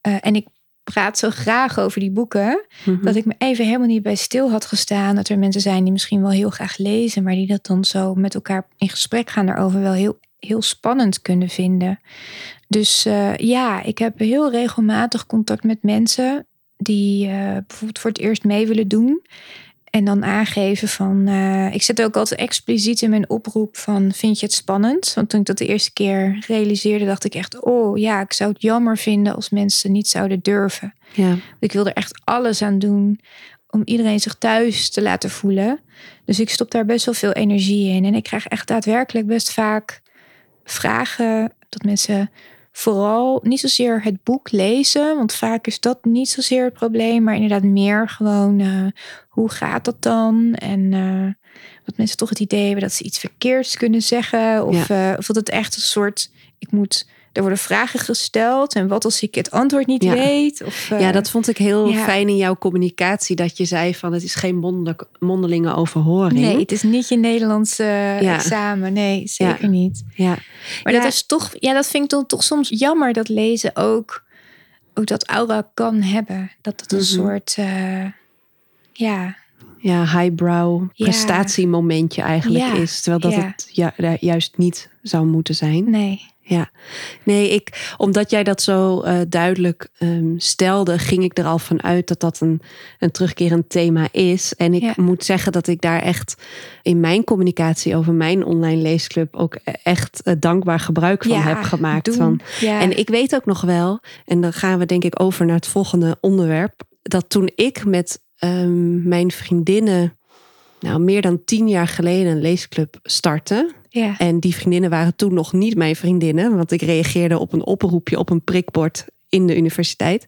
eh, en ik praat zo graag over die boeken. mhm. Dat ik me even helemaal niet bij stil had gestaan. Dat er mensen zijn die misschien wel heel graag lezen, maar die dat dan zo met elkaar in gesprek gaan daarover wel heel, heel spannend kunnen vinden. Dus eh, ja, ik heb heel regelmatig contact met mensen die eh, bijvoorbeeld voor het eerst mee willen doen. En dan aangeven van. eh, ik zet ook altijd expliciet in mijn oproep van. Vind je het spannend? Want toen ik dat de eerste keer realiseerde, dacht ik echt. Oh ja, ik zou het jammer vinden als mensen niet zouden durven. ja. Ik wil er echt alles aan doen om iedereen zich thuis te laten voelen. Dus ik stop daar best wel veel energie in. En ik krijg echt daadwerkelijk best vaak vragen dat mensen vooral niet zozeer het boek lezen, want vaak is dat niet zozeer het probleem, maar inderdaad meer gewoon eh, hoe gaat dat dan? En eh, dat mensen toch het idee hebben dat ze iets verkeerds kunnen zeggen, of, eh, of dat het echt een soort, ik moet, er worden vragen gesteld en wat als ik het antwoord niet Ja. weet? Of, eh, ja, dat vond ik heel ja. fijn in jouw communicatie. Dat je zei van het is geen mondelinge overhoring. Nee, het is niet je Nederlandse Ja. examen. Nee, zeker niet. Ja. Maar dat is toch, ja, dat vind ik dan toch soms jammer dat lezen ook, ook dat aura kan hebben. Dat het een Mhm. soort, eh, ja, ja, highbrow Ja. prestatiemomentje eigenlijk Ja, is. Terwijl dat ja. het ju- juist niet zou moeten zijn. nee. Ja. Nee, ik, omdat jij dat zo uh, duidelijk um, stelde, ging ik er al van uit dat dat een, een terugkerend thema is. En ik Ja. moet zeggen dat ik daar echt in mijn communicatie over mijn online leesclub ook echt eh, dankbaar gebruik van Ja, heb gemaakt. doen. Van, Ja. En ik weet ook nog wel, en dan gaan we denk ik over naar het volgende onderwerp, dat toen ik met ehm, mijn vriendinnen, nou meer dan tien jaar geleden een leesclub startte. Ja. En die vriendinnen waren toen nog niet mijn vriendinnen, want ik reageerde op een oproepje op een prikbord in de universiteit.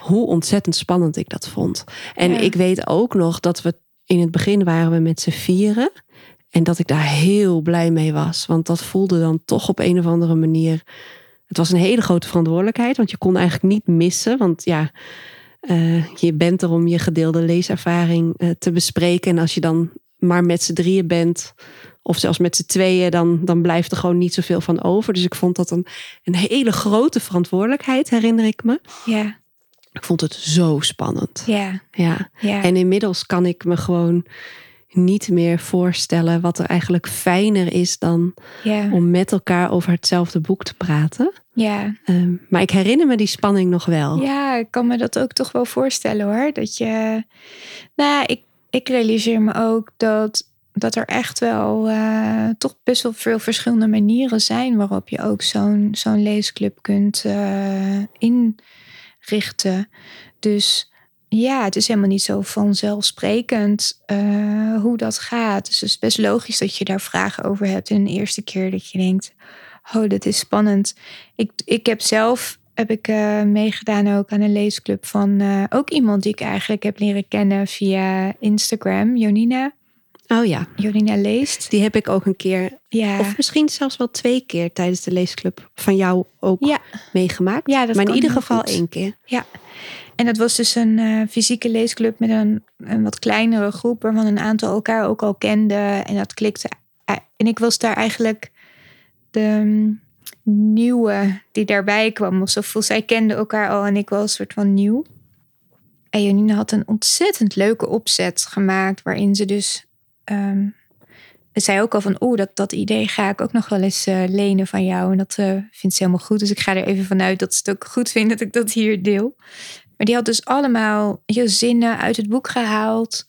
Hoe ontzettend spannend ik dat vond. En Ja. ik weet ook nog dat we in het begin waren we met z'n vieren. En dat ik daar heel blij mee was. Want dat voelde dan toch op een of andere manier. Het was een hele grote verantwoordelijkheid. Want je kon eigenlijk niet missen. Want ja, eh, je bent er om je gedeelde leeservaring eh, te bespreken. En als je dan maar met z'n drieën bent. Of zelfs met z'n tweeën, dan, dan blijft er gewoon niet zoveel van over. Dus ik vond dat een, een hele grote verantwoordelijkheid, herinner ik me. ja. Ik vond het zo spannend. Ja. Ja. Ja. En inmiddels kan ik me gewoon niet meer voorstellen wat er eigenlijk fijner is dan ja. om met elkaar over hetzelfde boek te praten. ja. Ehm, maar ik herinner me die spanning nog wel. Ja, ik kan me dat ook toch wel voorstellen hoor. Dat je. Nou, ik, ik realiseer me ook dat, dat er echt wel eh, toch best wel veel verschillende manieren zijn waarop je ook zo'n zo'n leesclub kunt eh, inrichten. Dus ja, het is helemaal niet zo vanzelfsprekend eh, hoe dat gaat. Dus het is best logisch dat je daar vragen over hebt. En de eerste keer dat je denkt, oh, dat is spannend. Ik, ik heb zelf heb ik meegedaan ook aan een leesclub van ook iemand die ik eigenlijk heb leren kennen via Instagram, Jonina. Oh ja, Jonina leest. die heb ik ook een keer, Ja, of misschien zelfs wel twee keer tijdens de leesclub van jou ook ja, meegemaakt. Ja, dat maar in ieder geval goed. één keer. en dat was dus een eh, fysieke leesclub met een, een wat kleinere groep waarvan een aantal elkaar ook al kenden. En dat klikte. eh, En ik was daar eigenlijk de mm, nieuwe die daarbij kwam. Of zo, voel, zij kenden elkaar al en ik was een soort van nieuw. En Jonine had een ontzettend leuke opzet gemaakt waarin ze dus het zei ook al van, oeh, dat, dat idee ga ik ook nog wel eens eh, lenen van jou. En dat eh, vindt ze helemaal goed. Dus ik ga er even vanuit dat ze het ook goed vindt dat ik dat hier deel. Maar die had dus allemaal je zinnen uit het boek gehaald.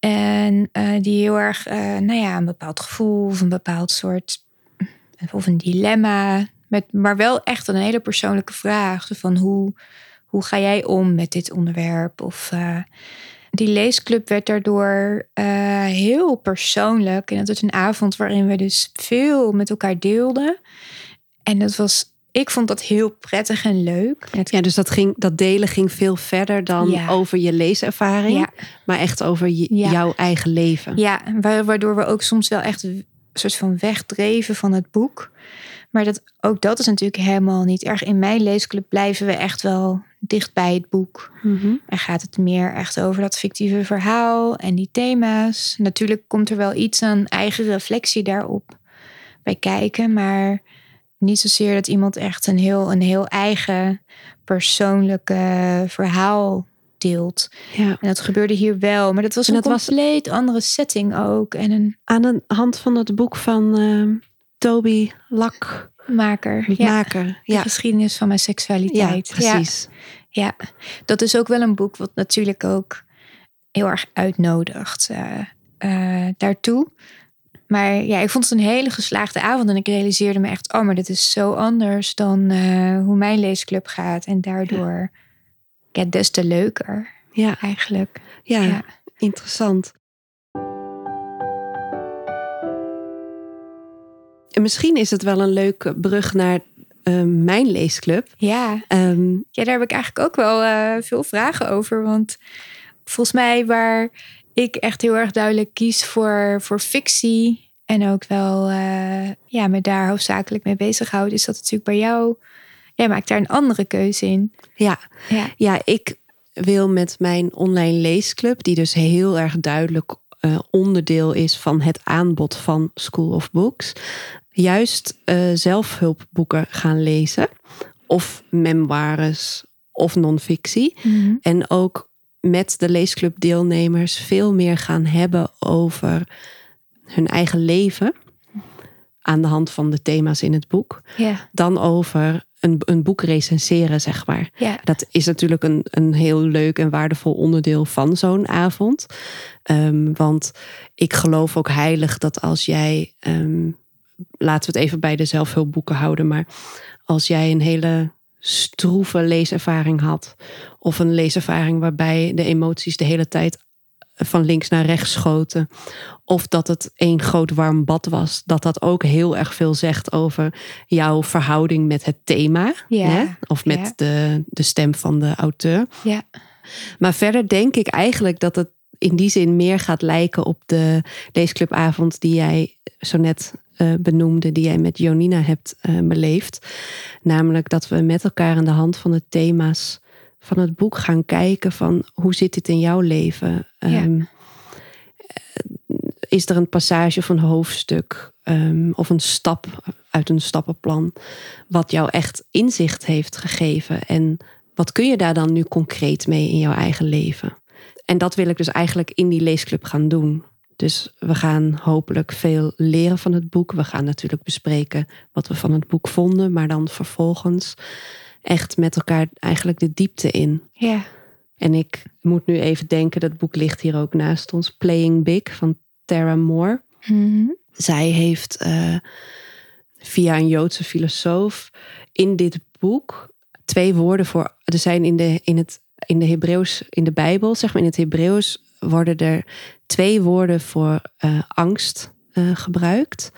En eh, die heel erg, eh, nou ja, een bepaald gevoel of een bepaald soort, of een dilemma. Met, maar wel echt een hele persoonlijke vraag. Van hoe, hoe ga jij om met dit onderwerp? Of eh, die leesclub werd daardoor eh, heel persoonlijk. En dat was een avond waarin we dus veel met elkaar deelden. En dat was, ik vond dat heel prettig en leuk. Ja, dus dat, ging, dat delen ging veel verder dan Ja. over je leeservaring. Ja. Maar echt over je- Ja. jouw eigen leven. Ja, wa- waardoor we ook soms wel echt een soort van wegdreven van het boek. Maar dat, ook dat is natuurlijk helemaal niet erg. In mijn leesclub blijven we echt wel dicht bij het boek. Mhm. En gaat het meer echt over dat fictieve verhaal en die thema's. Natuurlijk komt er wel iets aan eigen reflectie daarop bij kijken. Maar niet zozeer dat iemand echt een heel, een heel eigen persoonlijke verhaal deelt. Ja. En dat gebeurde hier wel. Maar dat was En een dat was- compleet andere setting ook. En een Aan de hand van het boek van ehm, Toby Lakmaker. Maker. Ja, Maker. de Ja. geschiedenis van mijn ja, seksualiteit. precies. Ja, dat is ook wel een boek wat natuurlijk ook heel erg uitnodigt eh, eh, daartoe. Maar ja, ik vond het een hele geslaagde avond en ik realiseerde me echt, oh, maar dit is zo anders dan eh, hoe mijn leesclub gaat. En daardoor ja, des te leuker Ja, eigenlijk. ja, Ja. interessant. En misschien is het wel een leuke brug naar ehm, mijn leesclub. Ja, Ehm, ja, daar heb ik eigenlijk ook wel eh, veel vragen over. Want volgens mij waar ik echt heel erg duidelijk kies voor, voor fictie. En ook wel eh, ja, me daar hoofdzakelijk mee bezighoud. Is dat natuurlijk bij jou. Jij maakt daar een andere keuze in. ja, Ja, Ja, ik wil met mijn online leesclub, die dus heel erg duidelijk eh, onderdeel is van het aanbod van School of Books, juist eh, zelfhulpboeken gaan lezen. Of memoires of non-fictie. En ook met de leesclubdeelnemers veel meer gaan hebben over hun eigen leven. aan de hand van de thema's in het boek, dan over een, een boek recenseren, zeg maar. Dat is natuurlijk een, een heel leuk en waardevol onderdeel van zo'n avond. Ehm, want ik geloof ook heilig dat als jij, ehm, laten we het even bij de zelfhulpboeken houden, maar als jij een hele stroeve leeservaring had, of een leeservaring waarbij de emoties de hele tijd van links naar rechts schoten, of dat het één groot warm bad was, dat dat ook heel erg veel zegt over jouw verhouding met het thema, Ja, hè? of met ja. de, de stem van de auteur. Ja. Maar verder denk ik eigenlijk dat het in die zin meer gaat lijken op de leesclubavond die jij zo net eh, benoemde, die jij met Jonina hebt eh, beleefd. Namelijk dat we met elkaar aan de hand van de thema's van het boek gaan kijken van hoe zit dit in jouw leven? Ehm, is er een passage of een hoofdstuk ehm, of een stap uit een stappenplan wat jou echt inzicht heeft gegeven? En wat kun je daar dan nu concreet mee in jouw eigen leven? En dat wil ik dus eigenlijk in die leesclub gaan doen. Dus we gaan hopelijk veel leren van het boek. We gaan natuurlijk bespreken wat we van het boek vonden, maar dan vervolgens echt met elkaar eigenlijk de diepte in. Ja. En ik moet nu even denken, dat boek ligt hier ook naast ons, Playing Big van Tara Moore. Mhm. Zij heeft eh, via een Joodse filosoof in dit boek twee woorden voor. Er zijn in de, in het, in de Hebreeuws, in de Bijbel, zeg maar in het Hebreeuws, worden er twee woorden voor eh, angst eh, gebruikt.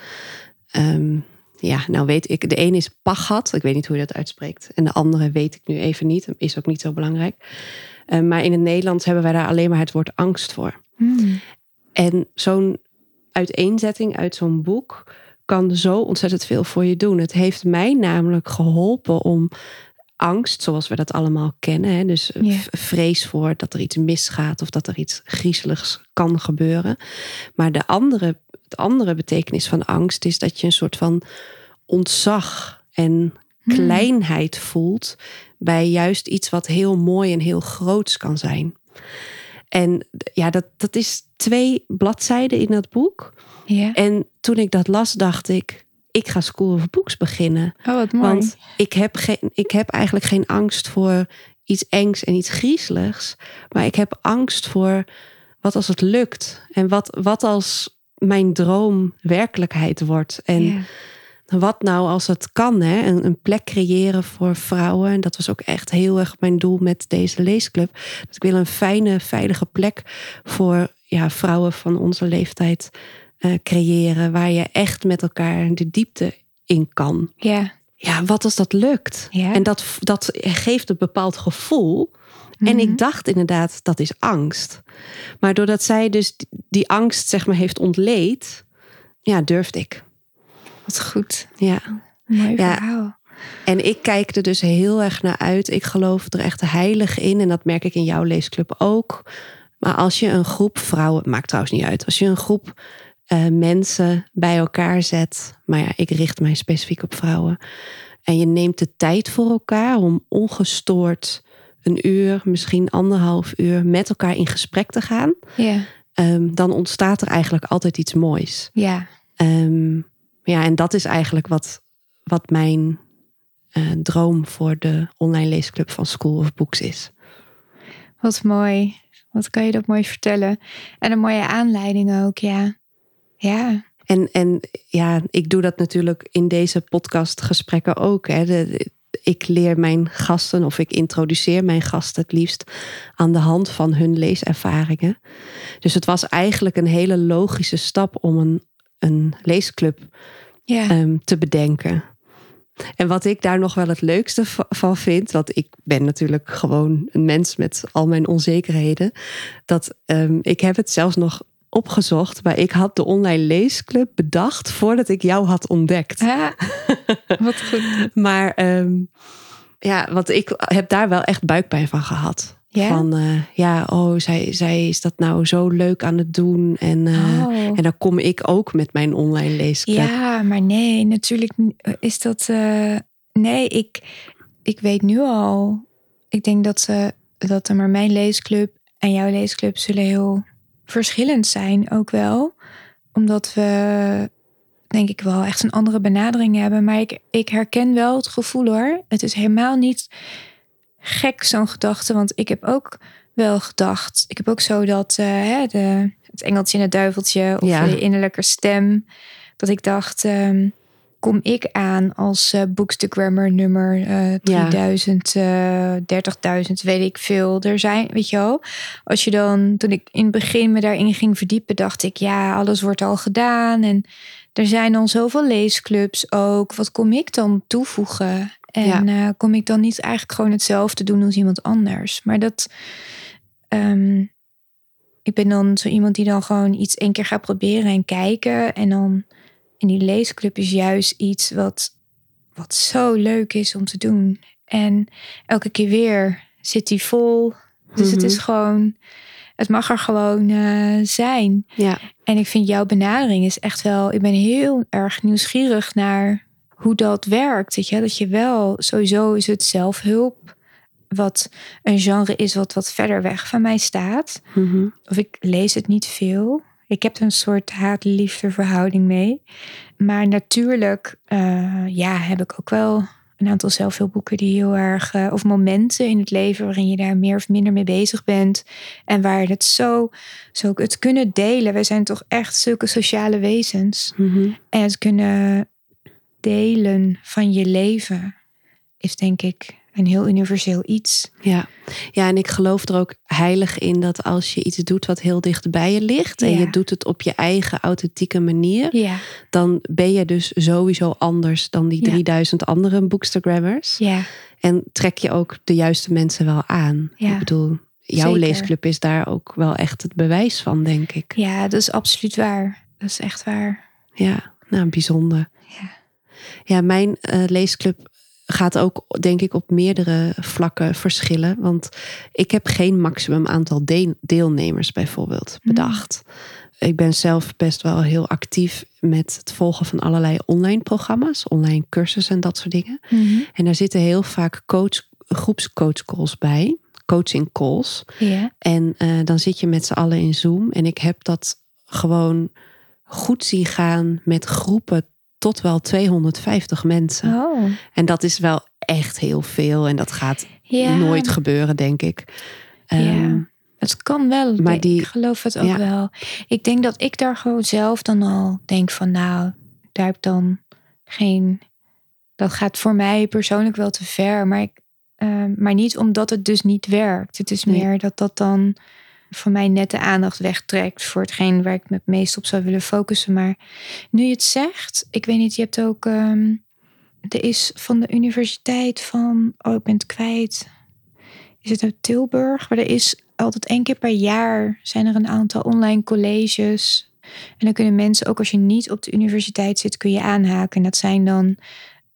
Ehm, ja, nou weet ik, de ene is pachat, ik weet niet hoe je dat uitspreekt. En de andere weet ik nu even niet, is ook niet zo belangrijk. Eh, maar in het Nederlands hebben wij daar alleen maar het woord angst voor. Mm. En zo'n uiteenzetting uit zo'n boek kan zo ontzettend veel voor je doen. Het heeft mij namelijk geholpen om angst, zoals we dat allemaal kennen, hè, dus v- vrees voor dat er iets misgaat of dat er iets griezeligs kan gebeuren. Maar de andere, het andere betekenis van angst is dat je een soort van ontzag en kleinheid voelt bij juist iets wat heel mooi en heel groots kan zijn. En ja, dat, dat is twee bladzijden in dat boek. Ja. En toen ik dat las, dacht ik, ik ga School of Books beginnen. Oh, wat mooi. Want ik heb, geen, ik heb eigenlijk geen angst voor iets engs en iets griezeligs. Maar ik heb angst voor wat als het lukt. En wat, wat als mijn droom werkelijkheid wordt. En wat nou als het kan, hè? Een, een plek creëren voor vrouwen. En dat was ook echt heel erg mijn doel met deze leesclub. Dat ik wil een fijne, veilige plek voor ja, vrouwen van onze leeftijd eh, creëren. Waar je echt met elkaar de diepte in kan. ja. Ja, wat als dat lukt? Ja. En dat, dat geeft een bepaald gevoel. En Mhm. ik dacht inderdaad, dat is angst. Maar doordat zij dus die, angst, zeg maar, heeft ontleed, ja, durfde ik. Wat goed. Ja. Mooi Ja. verhaal. En ik kijk er dus heel erg naar uit. Ik geloof er echt heilig in. En dat merk ik in jouw leesclub ook. Maar als je een groep vrouwen, maakt trouwens niet uit. Als je een groep eh, mensen bij elkaar zet. Maar ja, ik richt mij specifiek op vrouwen. En je neemt de tijd voor elkaar om ongestoord een uur, misschien anderhalf uur met elkaar in gesprek te gaan. Ja. ehm, dan ontstaat er eigenlijk altijd iets moois. Ja. Ehm, ja, en dat is eigenlijk wat, wat mijn eh, droom voor de online leesclub van School of Books is. Wat mooi. Wat kan je dat mooi vertellen. En een mooie aanleiding ook, ja. Ja. En, en ja, ik doe dat natuurlijk in deze podcastgesprekken ook. Hè. De- ik leer mijn gasten of ik introduceer mijn gasten het liefst aan de hand van hun leeservaringen. Dus het was eigenlijk een hele logische stap om een, een leesclub Ja. ehm, te bedenken. En wat ik daar nog wel het leukste va- van vind, want ik ben natuurlijk gewoon een mens met al mijn onzekerheden, dat ehm, ik heb het zelfs nog opgezocht, maar ik had de online leesclub bedacht voordat ik jou had ontdekt. Wat goed. Maar ehm, ja, want ik heb daar wel echt buikpijn van gehad. Ja? Van eh, ja, oh, zij, zij is dat nou zo leuk aan het doen. En, eh, Oh. en dan kom ik ook met mijn online leesclub. Ja, maar nee, natuurlijk is dat. eh, nee, ik, ik weet nu al. Ik denk dat, ze, dat er maar mijn leesclub en jouw leesclub zullen heel verschillend zijn, ook wel. Omdat we denk ik wel echt een andere benadering hebben. Maar ik, ik herken wel het gevoel hoor. Het is helemaal niet gek zo'n gedachte. Want ik heb ook wel gedacht. Ik heb ook zo dat uh, hè, de, het engeltje en het duiveltje of Ja. de innerlijke stem. Dat ik dacht, ehm, kom ik aan als eh bookstagrammer nummer eh 3000, eh 30.000, weet ik veel. Er zijn, weet je wel, als je dan, toen ik in het begin me daarin ging verdiepen, dacht ik, ja, alles wordt al gedaan. En er zijn al zoveel leesclubs ook. Wat kom ik dan toevoegen? En eh, kom ik dan niet eigenlijk gewoon hetzelfde doen als iemand anders? Maar dat. ehm, ik ben dan zo iemand die dan gewoon iets één keer gaat proberen en kijken. En dan in die leesclub is juist iets wat, wat zo leuk is om te doen. En elke keer weer zit die vol. Dus het is Mhm. gewoon. Het mag er gewoon eh, zijn. Ja. En ik vind jouw benadering is echt wel. Ik ben heel erg nieuwsgierig naar hoe dat werkt. Weet je? Dat je wel sowieso is het zelfhulp. Wat een genre is wat wat verder weg van mij staat. Mhm. Of ik lees het niet veel. Ik heb er een soort haat-liefde verhouding mee. Maar natuurlijk, eh, ja, heb ik ook wel een aantal zelfhulpboeken die heel erg, eh, of momenten in het leven waarin je daar meer of minder mee bezig bent. En waar het zo, zo het kunnen delen. Wij zijn toch echt zulke sociale wezens. Mhm. En het kunnen delen van je leven is denk ik een heel universeel iets. Ja. ja, en ik geloof er ook heilig in dat als je iets doet wat heel dicht bij je ligt en je doet het op je eigen authentieke manier, Ja, dan ben je dus sowieso anders dan die Ja. 3000 andere bookstagrammers. ja, En trek je ook de juiste mensen wel aan. Ja. Ik bedoel, jouw Zeker. leesclub is daar ook wel echt het bewijs van, denk ik. ja, dat is absoluut waar. Dat is echt waar. Ja, nou, bijzonder. Ja. Ja, mijn eh, leesclub gaat ook, denk ik, op meerdere vlakken verschillen. Want ik heb geen maximum aantal de- deelnemers bijvoorbeeld bedacht. Ik ben zelf best wel heel actief met het volgen van allerlei online programma's, online cursussen en dat soort dingen. En daar zitten heel vaak coach, groepscoachcalls bij, coaching calls. Ja. En eh, dan zit je met z'n allen in Zoom. En ik heb dat gewoon goed zien gaan met groepen tot wel 250 mensen. Oh. En dat is wel echt heel veel. En dat gaat Ja. nooit gebeuren, denk ik. Ehm. Het kan wel. Maar die- ik geloof het ook Ja. wel. Ik denk dat ik daar gewoon zelf dan al denk van nou, daar heb ik dan geen. Dat gaat voor mij persoonlijk wel te ver. Maar, ik, eh, maar niet omdat het dus niet werkt. Het is Nee. meer dat dat dan voor mij net de aandacht wegtrekt voor hetgeen waar ik me het meest op zou willen focussen. Maar nu je het zegt, ik weet niet, je hebt ook. ehm, er is van de universiteit van. Oh, ik ben het kwijt is het uit Tilburg. Maar er is altijd één keer per jaar zijn er een aantal online colleges. En dan kunnen mensen, ook als je niet op de universiteit zit, kun je aanhaken. En dat zijn dan,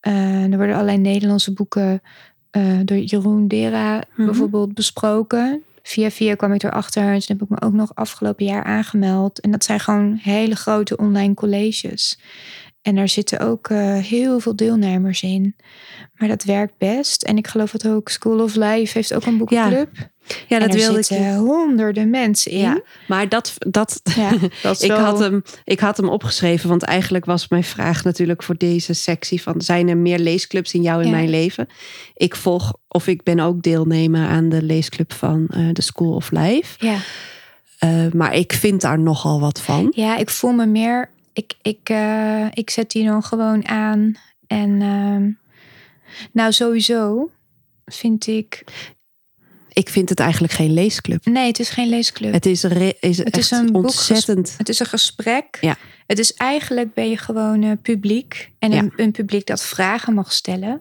eh, er worden allerlei Nederlandse boeken eh, door Jeroen Dera Mhm. bijvoorbeeld besproken. Via via kwam ik erachter en toen heb ik me ook nog afgelopen jaar aangemeld. En dat zijn gewoon hele grote online colleges. En daar zitten ook eh, heel veel deelnemers in. Maar dat werkt best. En ik geloof dat ook School of Life heeft ook een boekenclub. ja, en dat er wilde ik. zitten honderden mensen in. Ja, maar dat, dat, Ja, ik, wel- had hem, ik had hem opgeschreven, want eigenlijk was mijn vraag natuurlijk voor deze sectie van zijn er meer leesclubs in jou in Ja. mijn leven? Ik volg of ik ben ook deelnemer aan de leesclub van eh, de School of Life. Ja. Eh, maar ik vind daar nogal wat van. ja, ik voel me meer... Ik, ik, eh, ik zet die dan gewoon aan. En ehm, nou, sowieso vind ik... Ik vind het eigenlijk geen leesclub. Nee, het is geen leesclub. Het, Het is, re- is, Het is een ontzettend. is een gesprek. Ja. Het is eigenlijk ben je gewoon eh, publiek. En Ja. een, een publiek dat vragen mag stellen.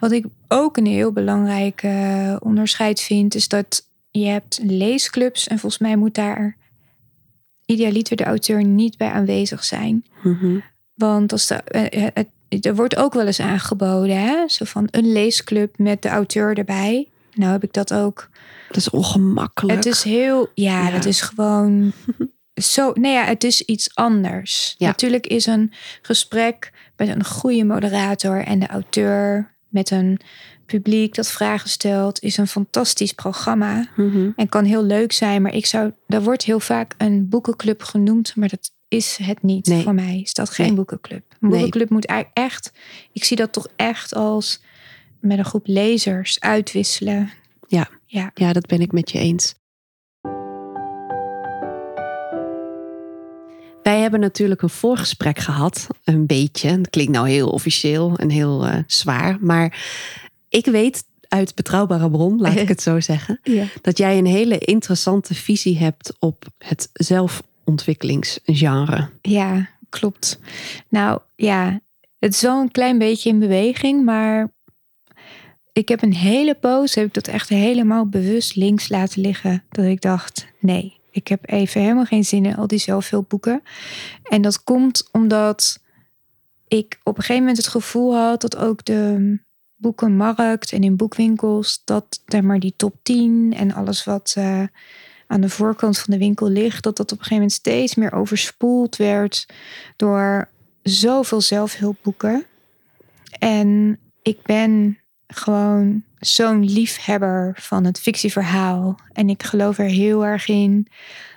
Wat ik ook een heel belangrijk eh, onderscheid vind... is dat je hebt leesclubs... en volgens mij moet daar idealiter de auteur niet bij aanwezig zijn. Mhm. Want als de, eh, het, er wordt ook wel eens aangeboden, hè? Zo van een leesclub met de auteur erbij. Nou heb ik dat ook. Dat is ongemakkelijk. Het is heel, ja, Ja. dat is gewoon zo. Nee, ja, het is iets anders. Ja. Natuurlijk is een gesprek met een goede moderator en de auteur met een publiek dat vragen stelt, is een fantastisch programma Mhm. en kan heel leuk zijn. Maar ik zou, daar wordt heel vaak een boekenclub genoemd, maar dat is het niet Nee. voor mij. Is dat geen Nee. boekenclub? Een Nee. boekenclub moet eigenlijk echt... Ik zie dat toch echt als met een groep lezers uitwisselen. Ja. Ja. Ja, dat ben ik met je eens. Wij hebben natuurlijk een voorgesprek gehad, een beetje. Het klinkt nou heel officieel en heel eh, zwaar, maar ik weet uit betrouwbare bron, laat ik het zo zeggen, ja. dat jij een hele interessante visie hebt op het zelfontwikkelingsgenre. Ja, klopt. Nou ja, het is wel een klein beetje in beweging, maar ik heb een hele poos, heb ik dat echt helemaal bewust links laten liggen. Dat ik dacht, nee, ik heb even helemaal geen zin in al die zelfhulpboeken. En dat komt omdat ik op een gegeven moment het gevoel had dat ook de boekenmarkt en in boekwinkels, dat zeg maar die top 10 en alles wat eh, aan de voorkant van de winkel ligt, dat dat op een gegeven moment steeds meer overspoeld werd door zoveel zelfhulpboeken. En ik ben gewoon zo'n liefhebber van het fictieverhaal. En ik geloof er heel erg in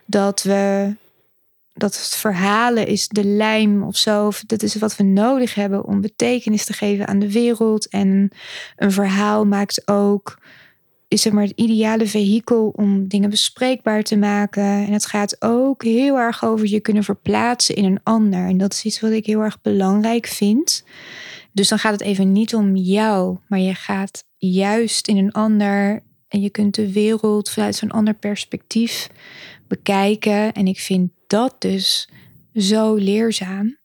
dat we dat het verhalen is de lijm of zo. Dat is wat we nodig hebben om betekenis te geven aan de wereld. En een verhaal maakt ook, is zeg maar het ideale vehikel om dingen bespreekbaar te maken. En het gaat ook heel erg over je kunnen verplaatsen in een ander. En dat is iets wat ik heel erg belangrijk vind. Dus dan gaat het even niet om jou, maar je gaat juist in een ander. En je kunt de wereld vanuit zo'n ander perspectief bekijken. En ik vind dat dus zo leerzaam.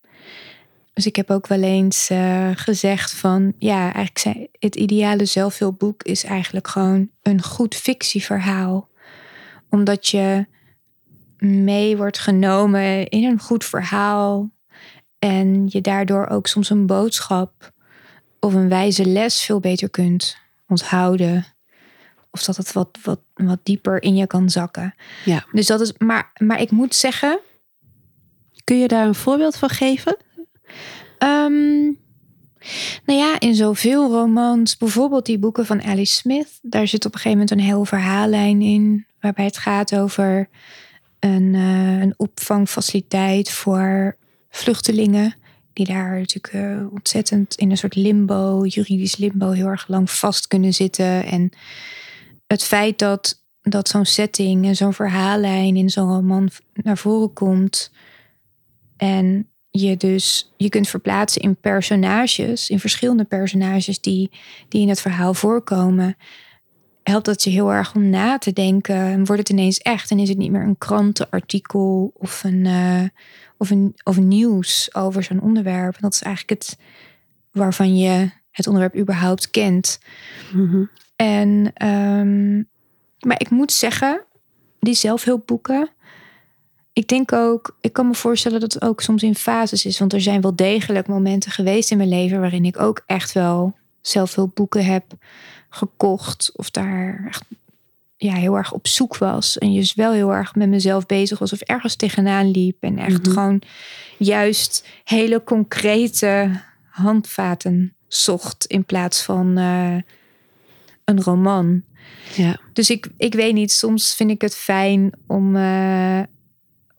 Dus ik heb ook wel eens eh, gezegd van ja, eigenlijk zijn, het ideale zelfhulpboek is eigenlijk gewoon een goed fictieverhaal. Omdat je mee wordt genomen in een goed verhaal. En je daardoor ook soms een boodschap of een wijze les veel beter kunt onthouden. Of dat het wat, wat, wat dieper in je kan zakken. Ja. Dus dat is, maar, maar ik moet zeggen, Kun je daar een voorbeeld van geven? Ehm, nou ja, in zoveel romans, bijvoorbeeld die boeken van Alice Smith, daar zit op een gegeven moment een heel verhaallijn in, waarbij het gaat over een, eh, een opvangfaciliteit voor vluchtelingen, die daar natuurlijk eh, ontzettend in een soort limbo, juridisch limbo, heel erg lang vast kunnen zitten. En het feit dat, dat zo'n setting en zo'n verhaallijn in zo'n roman naar voren komt. En je dus je kunt verplaatsen in personages, in verschillende personages die, die in het verhaal voorkomen. Helpt dat je heel erg om na te denken. En wordt het ineens echt en is het niet meer een krantenartikel of een, eh, of een, of nieuws over zo'n onderwerp. En dat is eigenlijk het waarvan je het onderwerp überhaupt kent. Mhm. En, ehm, maar ik moet zeggen, die zelfhulpboeken. Ik denk ook, ik kan me voorstellen dat het ook soms in fases is. Want er zijn wel degelijk momenten geweest in mijn leven waarin ik ook echt wel zelfhulpboeken heb gekocht. Of daar echt ja, heel erg op zoek was. En dus wel heel erg met mezelf bezig was of ergens tegenaan liep. En echt Mhm. gewoon juist hele concrete handvaten zocht in plaats van eh, een roman. Ja. Dus ik, ik weet niet, soms vind ik het fijn om, eh,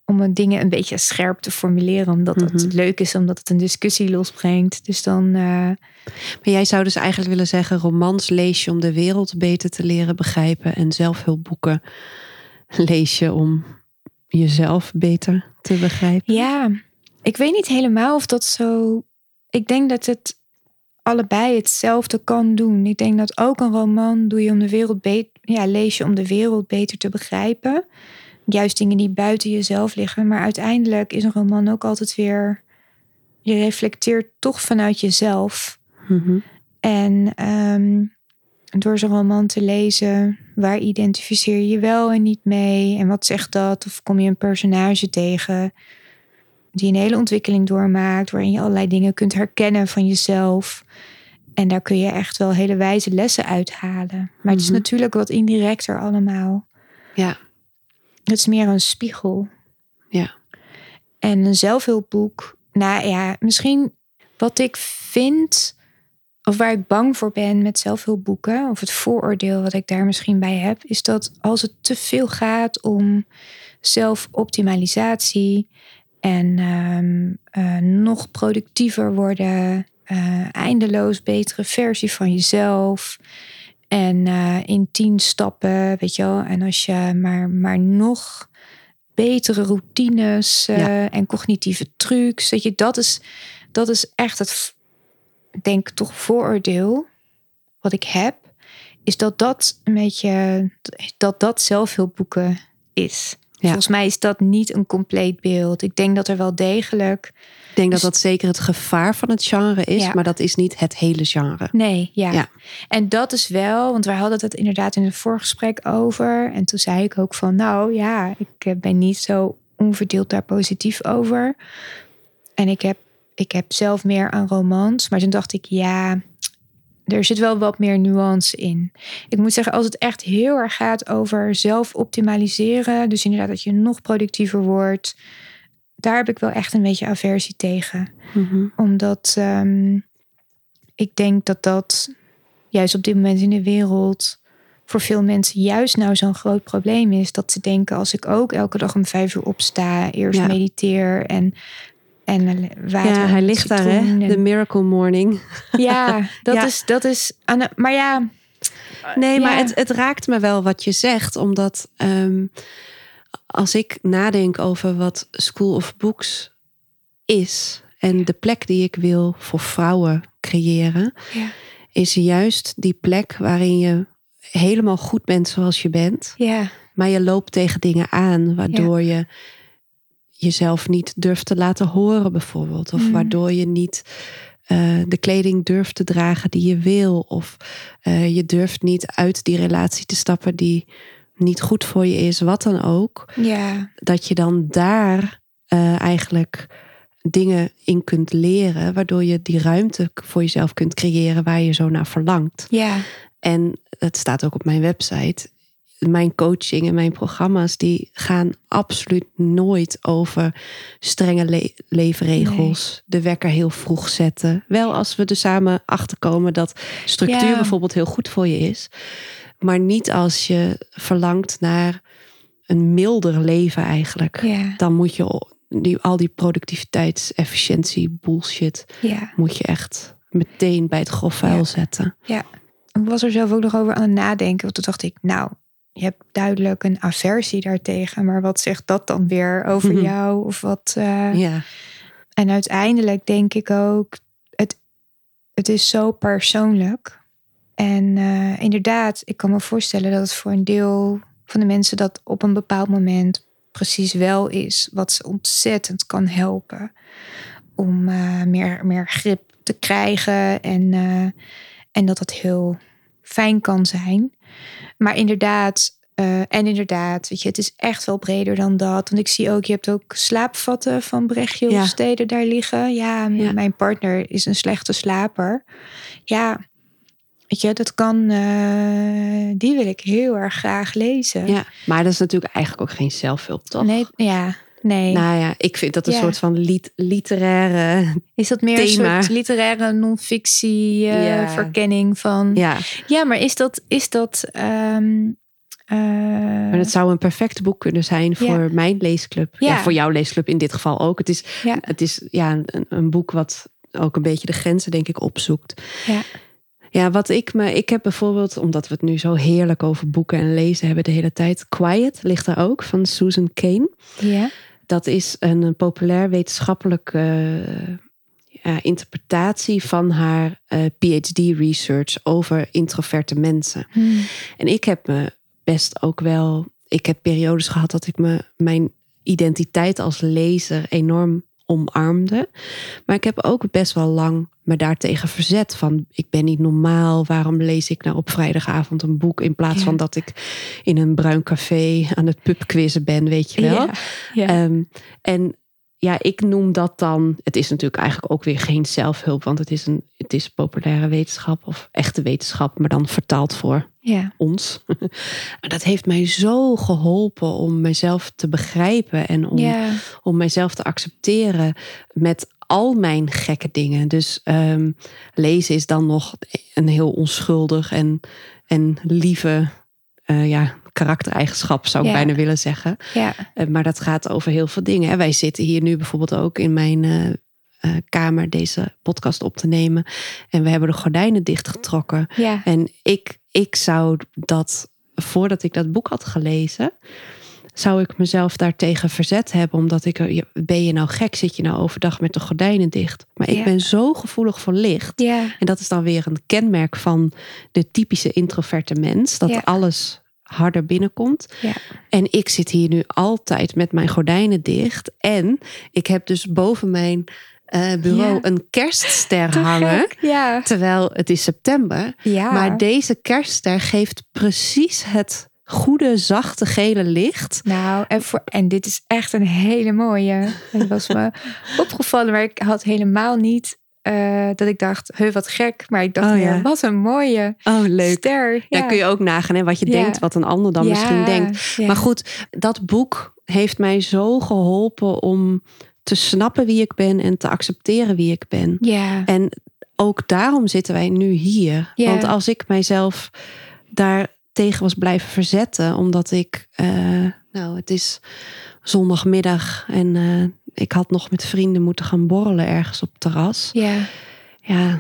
om mijn dingen een beetje scherp te formuleren. Omdat Mhm. het leuk is, omdat het een discussie losbrengt. Dus dan, eh, Maar jij zou dus eigenlijk willen zeggen: romans lees je om de wereld beter te leren begrijpen. En zelfhulpboeken lees je om jezelf beter te begrijpen. ja, ik weet niet helemaal of dat zo. Ik denk dat het allebei hetzelfde kan doen. Ik denk dat ook een roman doe je om de wereld beter, ja, lees je om de wereld beter te begrijpen. Juist dingen die buiten jezelf liggen. Maar uiteindelijk is een roman ook altijd weer. Je reflecteert toch vanuit jezelf. Mhm. En ehm, door zo'n roman te lezen, waar identificeer je je wel en niet mee? En wat zegt dat? Of kom je een personage tegen die een hele ontwikkeling doormaakt, waarin je allerlei dingen kunt herkennen van jezelf. En daar kun je echt wel hele wijze lessen uithalen. Maar het is Mhm. natuurlijk wat indirecter allemaal. Ja. Het is meer een spiegel. Ja. En een zelfhulpboek. Nou ja, misschien wat ik vind, of waar ik bang voor ben met zelfhulpboeken, of het vooroordeel wat ik daar misschien bij heb, is dat als het te veel gaat om zelfoptimalisatie En ehm, eh, nog productiever worden. eh, eindeloos betere versie van jezelf. En eh, in tien stappen, weet je wel. En als je maar, maar nog betere routines eh, Ja. en cognitieve trucs. Dat, je, dat, is, dat is echt het, denk toch vooroordeel wat ik heb. Is dat dat een beetje, dat dat zelfhulpboeken is. Volgens mij is dat niet een compleet beeld. Ik denk dat er wel degelijk Ik denk Dus- dat dat zeker het gevaar van het genre is, Ja. maar dat is niet het hele genre. Nee, ja. Ja. En dat is wel, want wij hadden het inderdaad in het voorgesprek over. En toen zei ik ook van, nou ja, ik eh, ben niet zo onverdeeld daar positief over. En ik heb, ik heb zelf meer aan romans. Maar toen dacht ik, ja, er zit wel wat meer nuance in. Ik moet zeggen, als het echt heel erg gaat over zelf optimaliseren. Dus inderdaad dat je nog productiever wordt. Daar heb ik wel echt een beetje aversie tegen Mhm. omdat ehm, ik denk dat dat juist op dit moment in de wereld voor veel mensen juist nou zo'n groot probleem is. Dat ze denken als ik ook elke dag om vijf uur opsta, eerst Ja. mediteer en, en water. Ja, hij ligt daar, hè? citroen en- De Miracle Morning. Ja, dat Ja. is, dat is maar ja, Nee, maar het, het raakt me wel wat je zegt, omdat ehm, als ik nadenk over wat School of Books is en de plek die ik wil voor vrouwen creëren, Ja. is juist die plek waarin je helemaal goed bent zoals je bent, ja, maar je loopt tegen dingen aan waardoor je jezelf niet durft te laten horen, bijvoorbeeld, of Mhm. waardoor je niet eh, de kleding durft te dragen die je wil. Of eh, je durft niet uit die relatie te stappen die niet goed voor je is, wat dan ook. ja, Dat je dan daar eh, eigenlijk dingen in kunt leren, waardoor je die ruimte voor jezelf kunt creëren waar je zo naar verlangt. ja, En het staat ook op mijn website. Mijn coaching en mijn programma's die gaan absoluut nooit over strenge le- leefregels. De wekker heel vroeg zetten. Wel als we er samen achter komen dat structuur Ja. bijvoorbeeld heel goed voor je is. Maar niet als je verlangt naar een milder leven eigenlijk. ja, Dan moet je die, al die productiviteits, efficiëntie, bullshit, ja. moet je echt meteen bij het grof vuil Ja. zetten. Ik was er zelf ook nog over aan het nadenken. Want toen dacht ik, nou, je hebt duidelijk een aversie daartegen. Maar wat zegt dat dan weer over Mhm. jou? Of wat. eh, Ja. En uiteindelijk denk ik ook, het, het is zo persoonlijk. En eh, inderdaad, ik kan me voorstellen dat het voor een deel van de mensen dat op een bepaald moment precies wel is. Wat ze ontzettend kan helpen om eh, meer, meer grip te krijgen. En, eh, en dat dat heel fijn kan zijn. Maar inderdaad, en inderdaad, weet je, het is echt wel breder dan dat. Want ik zie ook, je hebt ook slaapvatten van Brechtje Ja. steden daar liggen. Ja, Ja. mijn partner is een slechte slaper. Ja, weet je, dat kan, eh, die wil ik heel erg graag lezen. Ja, maar dat is natuurlijk eigenlijk ook geen zelfhulp, toch? Nee, ja, nee. Nou ja, ik vind dat een Ja. soort van lit- literaire. is dat meer thema. een soort literaire non-fictie eh, Ja. verkenning van... Ja. Ja, maar is dat... Is dat ehm, eh, maar het zou een perfect boek kunnen zijn voor Ja. mijn leesclub. Ja. Voor jouw leesclub in dit geval ook. Het is, ja, het is ja, een, een boek wat ook een beetje de grenzen, denk ik, opzoekt. ja, Ja, wat ik me. Ik heb bijvoorbeeld, omdat we het nu zo heerlijk over boeken en lezen hebben de hele tijd. Quiet ligt er ook van Susan Kane. ja, Dat is een, een populair wetenschappelijke eh, ja, interpretatie van haar eh, PhD-research over introverte mensen. Hmm. En ik heb me best ook wel. Ik heb periodes gehad dat ik me mijn identiteit als lezer enorm omarmde. Maar ik heb ook best wel lang me daartegen verzet. Van ik ben niet normaal. Waarom lees ik nou op vrijdagavond een boek in plaats Ja. van dat ik in een bruin café aan het pubquizzen ben, weet je wel? Ja, ja. Ehm, en ja, ik noem dat dan. Het is natuurlijk eigenlijk ook weer geen zelfhulp, want het is een het is populaire wetenschap of echte wetenschap, maar dan vertaald voor ja, ons. maar dat heeft mij zo geholpen om mezelf te begrijpen en om, ja, om mijzelf te accepteren met al mijn gekke dingen. Dus ehm, lezen is dan nog een heel onschuldig en, en lieve eh, ja, karaktereigenschap, zou ik Ja. bijna willen zeggen. Ja, Eh, maar dat gaat over heel veel dingen. hè. Wij zitten hier nu bijvoorbeeld ook in mijn eh, eh, kamer deze podcast op te nemen. En we hebben de gordijnen dichtgetrokken. ja, En ik, ik zou dat, voordat ik dat boek had gelezen, zou ik mezelf daartegen verzet hebben. Omdat ik, er- ben je nou gek? Zit je nou overdag met de gordijnen dicht? Maar ik Ja. ben zo gevoelig voor licht. ja, En dat is dan weer een kenmerk van de typische introverte mens. Dat alles harder binnenkomt. ja. En ik zit hier nu altijd met mijn gordijnen dicht. En ik heb dus boven mijn eh, bureau Ja. een kerstster Te hangen. Ja, Terwijl het is september. Maar deze kerstster geeft precies het goede, zachte gele licht. Nou, en, voor, en dit is echt een hele mooie. Het was me opgevallen, maar ik had helemaal niet eh, dat ik dacht, he, wat gek. Maar ik dacht Oh, ja. wat een mooie Oh, leuk. ster. Ja, Ja, kun je ook nagaan hè, wat je Ja. denkt, wat een ander dan misschien denkt. Maar goed, dat boek heeft mij zo geholpen om te snappen wie ik ben en te accepteren wie ik ben. Ja, En ook daarom zitten wij nu hier. Want als ik mijzelf daar tegen was blijven verzetten, omdat ik, eh, nou, het is zondagmiddag en eh, ik had nog met vrienden moeten gaan borrelen ergens op het terras. ja, Ja,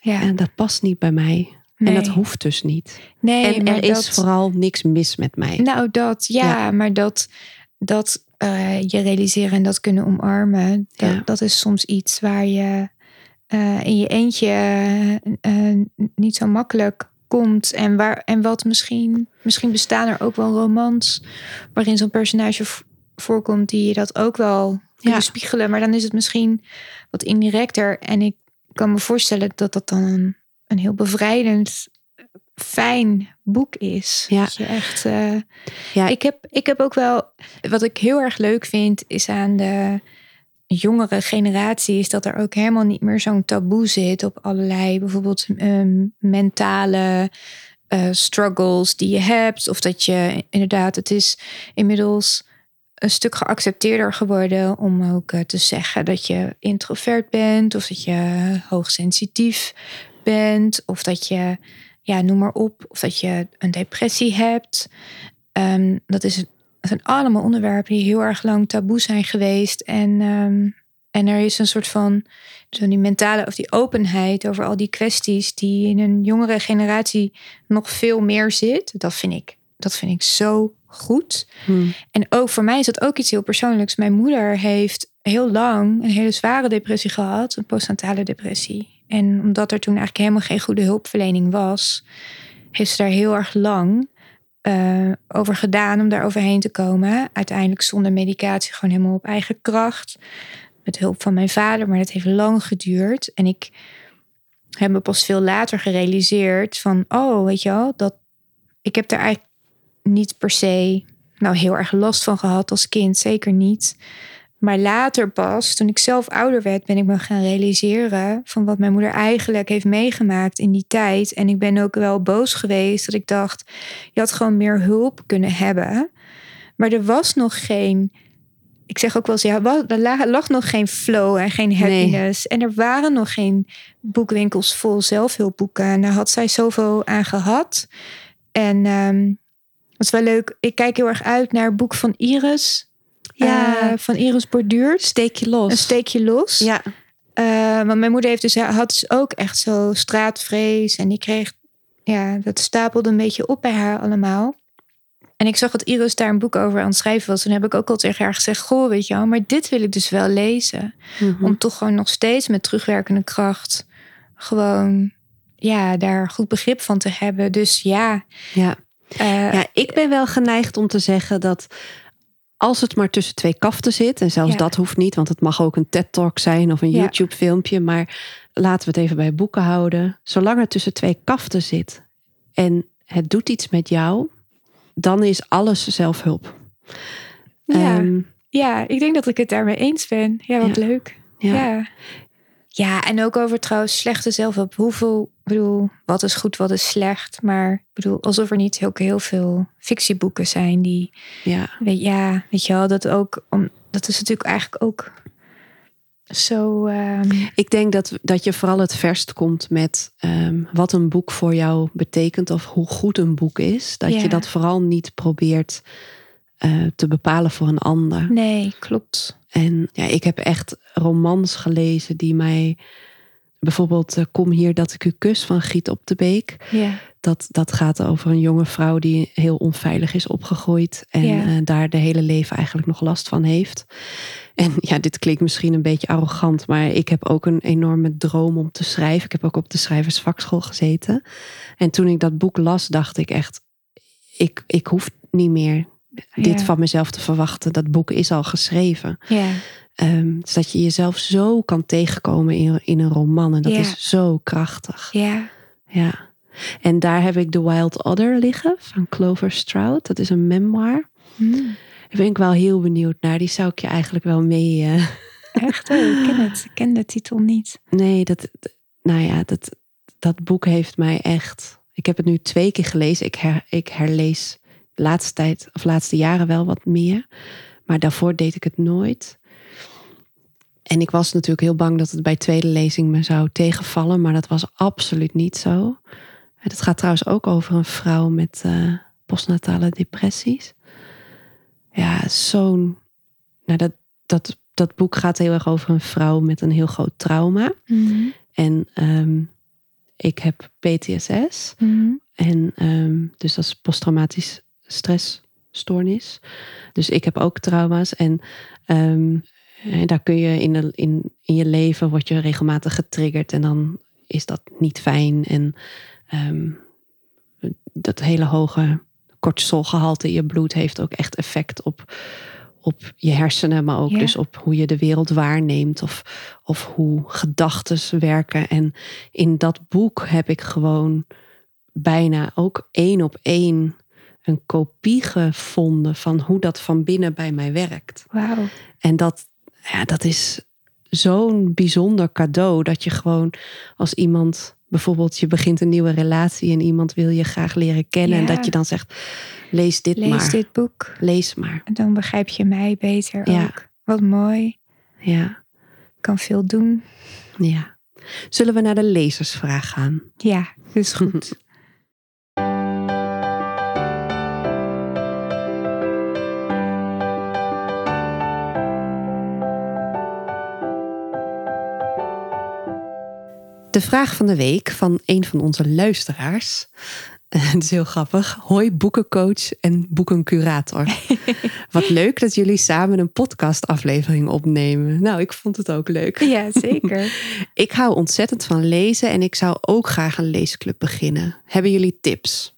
ja. en dat past niet bij mij. Nee. En dat hoeft dus niet. nee, en er is vooral niks mis met mij. Nou, dat, ja, Ja. maar dat, dat eh, je realiseren en dat kunnen omarmen, dat, Ja. dat is soms iets waar je eh, in je eentje eh, niet zo makkelijk komt. En, waar, en wat misschien, misschien bestaan er ook wel romans waarin zo'n personage voorkomt die je dat ook wel kunnen Ja. spiegelen. Maar dan is het misschien wat indirecter. En ik kan me voorstellen dat dat dan een, een heel bevrijdend, fijn boek is. Ja. Dat je echt. eh, Ja. ik, heb, ik heb ook wel. Wat ik heel erg leuk vind, is aan de jongere generatie, is dat er ook helemaal niet meer zo'n taboe zit op allerlei, bijvoorbeeld ehm, mentale eh, struggles die je hebt. Of dat je inderdaad, het is inmiddels een stuk geaccepteerder geworden om ook eh, te zeggen dat je introvert bent, of dat je hoogsensitief bent, of dat je, ja, noem maar op, of dat je een depressie hebt. Ehm, dat, is, dat zijn allemaal onderwerpen die heel erg lang taboe zijn geweest. En, ehm, en er is een soort van zo die mentale of die openheid over al die kwesties die in een jongere generatie nog veel meer zit. Dat vind ik, dat vind ik zo goed. Hm. En ook voor mij is dat ook iets heel persoonlijks. Mijn moeder heeft heel lang een hele zware depressie gehad, een postnatale depressie. En omdat er toen eigenlijk helemaal geen goede hulpverlening was, heeft ze daar heel erg lang eh, over gedaan om daar overheen te komen. Uiteindelijk zonder medicatie, gewoon helemaal op eigen kracht. Met hulp van mijn vader, maar dat heeft lang geduurd. En ik heb me pas veel later gerealiseerd van, oh, weet je wel, dat ik heb daar eigenlijk niet per se nou heel erg last van gehad als kind, zeker niet. Maar later pas, toen ik zelf ouder werd, ben ik me gaan realiseren van wat mijn moeder eigenlijk heeft meegemaakt in die tijd. En ik ben ook wel boos geweest dat ik dacht, je had gewoon meer hulp kunnen hebben. Maar er was nog geen, ik zeg ook wel eens, ja, er la- lag nog geen flow en geen happiness. En er waren nog geen boekwinkels vol zelfhulpboeken. En daar had zij zoveel aan gehad. En ehm dat is wel leuk. Ik kijk heel erg uit naar het boek van Iris. Ja. Eh, van Iris Borduurt. Steek je los. Een steekje los. Ja, want mijn moeder heeft dus, had dus ook echt zo straatvrees. En die kreeg, ja, dat stapelde een beetje op bij haar allemaal. En ik zag dat Iris daar een boek over aan het schrijven was. En heb ik ook al tegen haar gezegd: Goh, weet je wel, maar dit wil ik dus wel lezen. Mhm. Om toch gewoon nog steeds met terugwerkende kracht gewoon ja, daar goed begrip van te hebben. Dus ja, ja. Eh, ja, ik ben wel geneigd om te zeggen dat als het maar tussen twee kaften zit, en zelfs Ja. dat hoeft niet, want het mag ook een TED-talk zijn of een Ja. YouTube-filmpje, maar laten we het even bij boeken houden. Zolang het tussen twee kaften zit en het doet iets met jou, dan is alles zelfhulp. Ja. Ehm, ja, ik denk dat ik het daarmee eens ben. Ja, wat Ja. leuk. ja. Ja. ja. en ook over trouwens slechte zelfhulp. Hoeveel, ik bedoel, wat is goed, wat is slecht. Maar ik bedoel, alsof er niet ook heel veel fictieboeken zijn die, ja. weet, ja, weet je wel, dat ook, om, dat is natuurlijk eigenlijk ook zo. ehm, Ik denk dat, dat je vooral het verst komt met ehm, wat een boek voor jou betekent of hoe goed een boek is. Dat Ja. je dat vooral niet probeert eh, te bepalen voor een ander. nee, klopt. En ja, ik heb echt romans gelezen die mij. Bijvoorbeeld eh, Kom hier dat ik u kus van Giet op de Beek. Ja, Dat, dat gaat over een jonge vrouw die heel onveilig is opgegroeid. En Ja. eh, daar de hele leven eigenlijk nog last van heeft. En ja, dit klinkt misschien een beetje arrogant. Maar ik heb ook een enorme droom om te schrijven. Ik heb ook op de schrijversvakschool gezeten. En toen ik dat boek las, dacht ik echt... Ik, ik hoef niet meer dit Ja. van mezelf te verwachten. Dat boek is al geschreven. ja, Ehm, dus dat je jezelf zo kan tegenkomen in, in een roman. En dat is zo krachtig. ja. Ja. En daar heb ik The Wild Other liggen van Clover Stroud. Dat is een memoir. Hm, Daar ben ik wel heel benieuwd naar. Die zou ik je eigenlijk wel mee... eh, Echt? Oh, ik ken het. Ik ken de titel niet. Nee, dat, nou ja, dat, dat boek heeft mij echt. Ik heb het nu twee keer gelezen. Ik, her, ik herlees de laatste tijd, of laatste jaren wel wat meer. Maar daarvoor deed ik het nooit. En ik was natuurlijk heel bang dat het bij tweede lezing me zou tegenvallen. Maar dat was absoluut niet zo. Het gaat trouwens ook over een vrouw met eh, postnatale depressies. Ja, zo'n. Nou, dat, dat, dat boek gaat heel erg over een vrouw met een heel groot trauma. Hm, En ehm, ik heb PTSS. hm, En ehm, dus dat is posttraumatisch stressstoornis. Dus ik heb ook trauma's. En ehm, eh, daar kun je in, de, in, in je leven word je regelmatig getriggerd. En dan is dat niet fijn. En ehm, dat hele hoge cortisolgehalte in je bloed heeft ook echt effect op, op je hersenen, maar ook Ja. dus op hoe je de wereld waarneemt of, of hoe gedachten werken. En in dat boek heb ik gewoon bijna ook één op één een kopie gevonden van hoe dat van binnen bij mij werkt. Wauw. En dat, ja, dat is zo'n bijzonder cadeau dat je gewoon als iemand bijvoorbeeld je begint een nieuwe relatie en iemand wil je graag leren kennen en dat je dan zegt lees dit Lees maar, dit boek. lees maar. En dan begrijp je mij beter Ja. ook. Wat mooi. Ja, Kan veel doen. ja. Zullen we naar de lezersvraag gaan? Ja, is goed. De vraag van de week van een van onze luisteraars. Het is heel grappig. Hoi boekencoach en boekencurator. Wat leuk dat jullie samen een podcastaflevering opnemen. Nou, ik vond het ook leuk. ja, zeker. Ik hou ontzettend van lezen en ik zou ook graag een leesclub beginnen. Hebben jullie tips?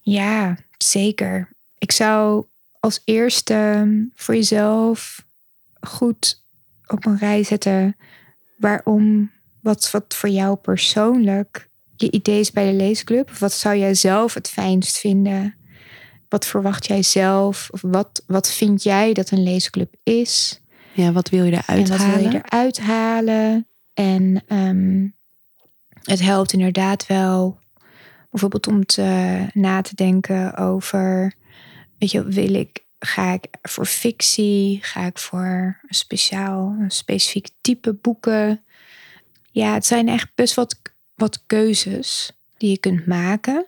Ja, zeker. Ik zou als eerste voor jezelf goed op een rij zetten waarom, wat, wat voor jou persoonlijk je idee is bij de leesclub. Of wat zou jij zelf het fijnst vinden? Wat verwacht jij zelf? Of wat, wat vind jij dat een leesclub is? Ja, wat wil je eruit en wat halen? wil je eruit halen? En ehm, het helpt inderdaad wel, bijvoorbeeld om te, na te denken over, weet je, wil ik, ga ik voor fictie, ga ik voor een speciaal, een specifiek type boeken? Ja, het zijn echt best wat, wat keuzes die je kunt maken.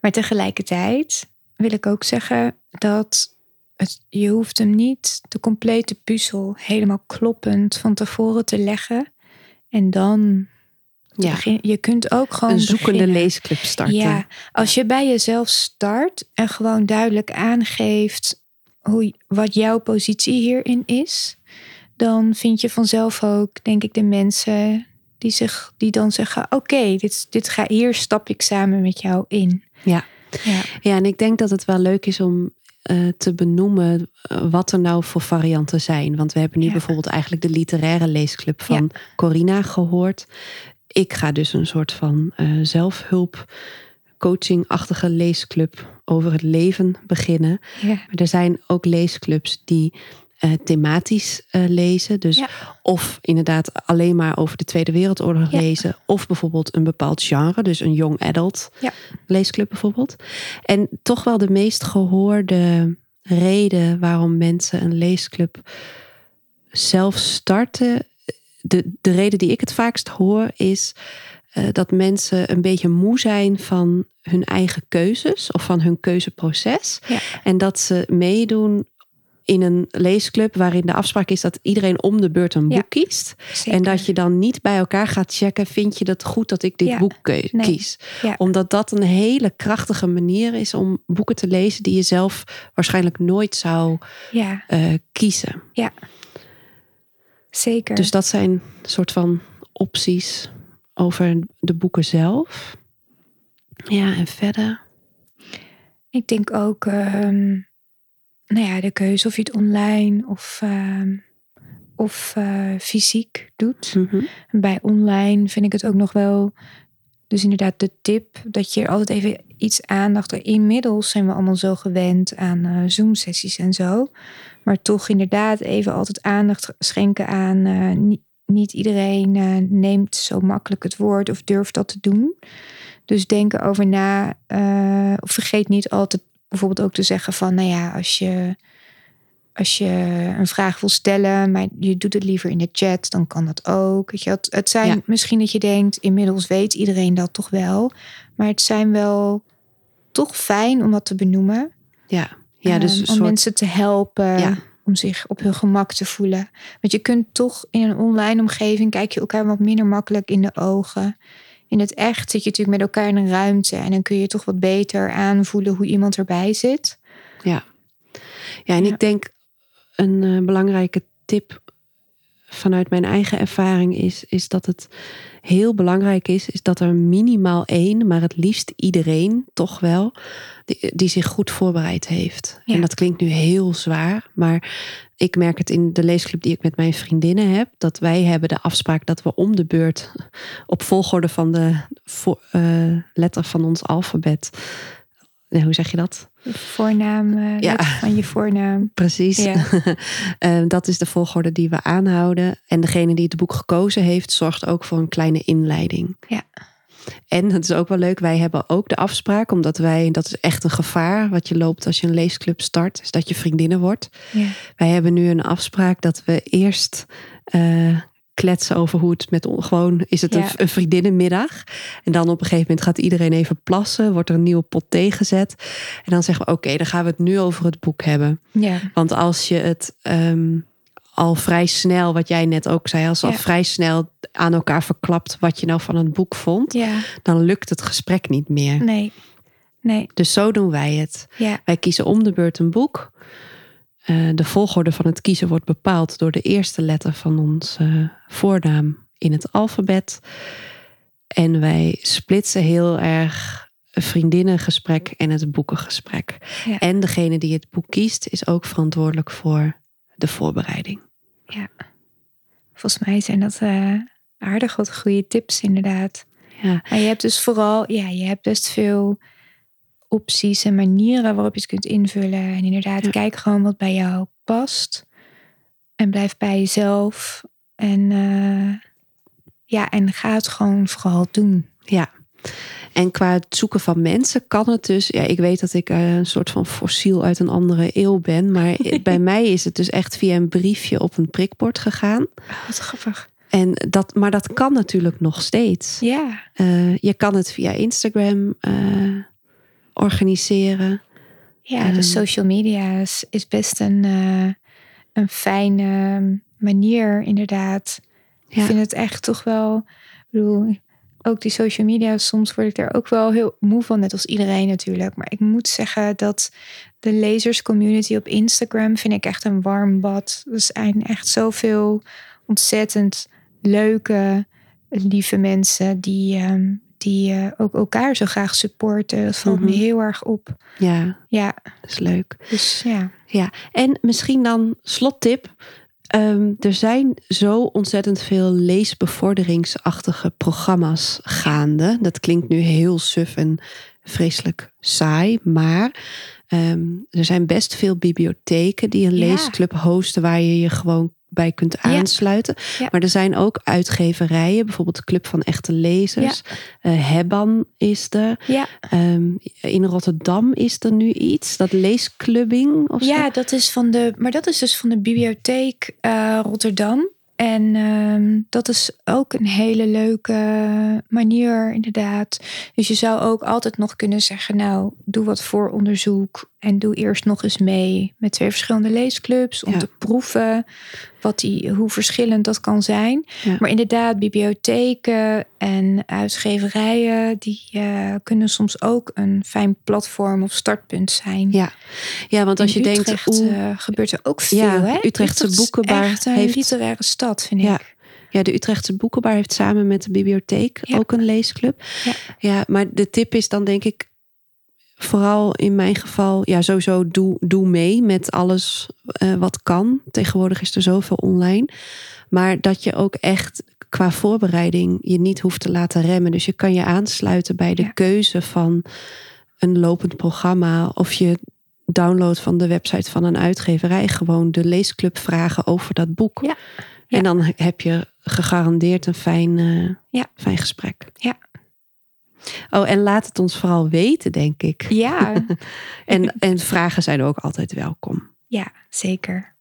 Maar tegelijkertijd wil ik ook zeggen dat het, je hoeft hem niet de complete puzzel helemaal kloppend van tevoren te leggen. En dan Ja. begin- je kunt ook gewoon Een zoekende beginnen. leesclub starten. Ja, als je bij jezelf start en gewoon duidelijk aangeeft hoe, wat jouw positie hierin is, dan vind je vanzelf ook, denk ik, de mensen die, zich, die dan zeggen: Oké, dit, dit ga, hier stap ik samen met jou in. Ja. Ja, Ja, en ik denk dat het wel leuk is om eh, te benoemen eh, wat er nou voor varianten zijn. Want we hebben nu Ja. bijvoorbeeld eigenlijk de literaire leesclub van Corina gehoord. Ik ga dus een soort van eh, zelfhulp, coachingachtige leesclub over het leven beginnen. ja, Maar er zijn ook leesclubs die eh, thematisch eh, lezen. Dus Ja. of inderdaad alleen maar over de Tweede Wereldoorlog Ja. lezen. Of bijvoorbeeld een bepaald genre. Dus een young adult Ja. leesclub bijvoorbeeld. En toch wel de meest gehoorde reden waarom mensen een leesclub zelf starten, de, de reden die ik het vaakst hoor is eh, dat mensen een beetje moe zijn van hun eigen keuzes of van hun keuzeproces. En dat ze meedoen in een leesclub waarin de afspraak is dat iedereen om de beurt een Ja. boek kiest. Zeker. En dat je dan niet bij elkaar gaat checken, vind je het goed dat ik dit Ja. boek Nee. kies? Ja. Omdat dat een hele krachtige manier is om boeken te lezen die je zelf waarschijnlijk nooit zou Ja, eh, kiezen. zeker. Dus dat zijn soort van opties over de boeken zelf. Ja, en verder. Ik denk ook, ehm, nou ja, de keuze of je het online of, ehm, of eh, fysiek doet. Mhm. Bij online vind ik het ook nog wel, dus inderdaad de tip dat je er altijd even iets aandacht. Inmiddels zijn we allemaal zo gewend aan eh, Zoom-sessies en zo. Maar toch inderdaad even altijd aandacht schenken aan. eh, niet, niet iedereen neemt zo makkelijk het woord of durft dat te doen. Dus denk erover na. of vergeet niet altijd bijvoorbeeld ook te zeggen van, nou ja, als je, als je een vraag wil stellen, maar je doet het liever in de chat, dan kan dat ook. Weet je, het, het zijn Ja. misschien dat je denkt, inmiddels weet iedereen dat toch wel. Maar het zijn wel toch fijn om dat te benoemen. Ja, ja dus Ehm, om soort... mensen te helpen. Ja. Om zich op hun gemak te voelen. Want je kunt toch in een online omgeving kijk je elkaar wat minder makkelijk in de ogen. In het echt zit je natuurlijk met elkaar in een ruimte. En dan kun je toch wat beter aanvoelen hoe iemand erbij zit. Ja, ja en Ja. ik denk een eh, belangrijke tip vanuit mijn eigen ervaring is, is dat het heel belangrijk is, is dat er minimaal één, maar het liefst iedereen toch wel, die, die zich goed voorbereid heeft. Ja. En dat klinkt nu heel zwaar, maar ik merk het in de leesclub die ik met mijn vriendinnen heb, dat wij hebben de afspraak dat we om de beurt op volgorde van de vo- eh, letter van ons alfabet. Hoe zeg je dat? Je voornaam, eh, Ja. letter van je voornaam. Precies. Ja. Eh, dat is de volgorde die we aanhouden. En degene die het boek gekozen heeft, zorgt ook voor een kleine inleiding. Ja. En dat is ook wel leuk. Wij hebben ook de afspraak, omdat wij, dat is echt een gevaar wat je loopt als je een leesclub start, is dat je vriendinnen wordt. Ja. Wij hebben nu een afspraak dat we eerst eh, kletsen over hoe het met on- gewoon is het Ja. een, een vriendinnenmiddag. En dan op een gegeven moment gaat iedereen even plassen, wordt er een nieuwe pot thee gezet. En dan zeggen we: Oké, dan gaan we het nu over het boek hebben. ja. Want als je het ehm, al vrij snel, wat jij net ook zei, als al vrij snel aan elkaar verklapt wat je nou van het boek vond, ja. dan lukt het gesprek niet meer. Nee. Nee. Dus zo doen wij het. Ja. Wij kiezen om de beurt een boek. Eh, de volgorde van het kiezen wordt bepaald door de eerste letter van onze voornaam in het alfabet. En wij splitsen heel erg vriendinnengesprek en het boekengesprek. Ja. En degene die het boek kiest is ook verantwoordelijk voor de voorbereiding. Volgens mij zijn dat eh, aardig wat goede tips inderdaad. Ja, Maar je hebt dus vooral, ja, je hebt best veel opties en manieren waarop je het kunt invullen. En inderdaad, Ja. kijk gewoon wat bij jou past. En blijf bij jezelf. En eh, ja, en ga het gewoon vooral doen. ja. En qua het zoeken van mensen kan het dus. Ja, ik weet dat ik eh, een soort van fossiel uit een andere eeuw ben. Maar bij mij is het dus echt via een briefje op een prikbord gegaan. Wat grappig. En dat, maar dat kan natuurlijk nog steeds. Ja, Eh, je kan het via Instagram eh, organiseren. ja Ehm. de social media is, is best een, een fijne manier inderdaad. Ik Ja. vind het echt toch wel. Ik bedoel, ook die social media, soms word ik er ook wel heel moe van, net als iedereen natuurlijk. Maar ik moet zeggen dat de lezerscommunity op Instagram vind ik echt een warm bad. Er zijn echt zoveel ontzettend leuke, lieve mensen die, ehm, die eh, ook elkaar zo graag supporten. Dat valt me Mhm. heel erg op. Ja, Ja, dat is leuk. dus ja. Ja, en misschien dan slottip. Ehm, er zijn zo ontzettend veel leesbevorderingsachtige programma's gaande. Dat klinkt nu heel suf en vreselijk saai. Maar Ehm, er zijn best veel bibliotheken die een Ja. leesclub hosten waar je je gewoon bij kunt aansluiten. Ja. Maar er zijn ook uitgeverijen, bijvoorbeeld de Club van Echte Lezers. Eh, Hebban is er. Ja, Ehm, in Rotterdam is er nu iets, dat leesclubbing of zo. ja dat is van de, maar dat is dus van de bibliotheek eh, Rotterdam. En ehm, dat is ook een hele leuke manier, inderdaad. Dus je zou ook altijd nog kunnen zeggen: Nou, doe wat vooronderzoek. En doe eerst nog eens mee met twee verschillende leesclubs. Om Ja. te proeven wat die, hoe verschillend dat kan zijn. Ja. Maar inderdaad, bibliotheken en uitgeverijen, die eh, kunnen soms ook een fijn platform of startpunt zijn. Ja. ja, want als je denkt, oeh, eh, gebeurt er ook veel. Ja, hè? Utrechtse Utrecht boekenbar echt een heeft- literaire stad, vind Ja. ik. Ja, de Utrechtse Boekenbar heeft samen met de bibliotheek Ja. ook een leesclub. Ja. ja, maar de tip is dan denk ik vooral in mijn geval, ja, sowieso doe, doe mee met alles eh, wat kan. Tegenwoordig is er zoveel online. Maar dat je ook echt qua voorbereiding je niet hoeft te laten remmen. Dus je kan je aansluiten bij de Ja. keuze van een lopend programma of je download van de website van een uitgeverij gewoon de leesclub vragen over dat boek. Ja. En dan heb je gegarandeerd een fijn, eh, Ja. fijn gesprek. Ja. Oh, en laat het ons vooral weten, denk ik. Ja, En, en vragen zijn ook altijd welkom. ja, zeker.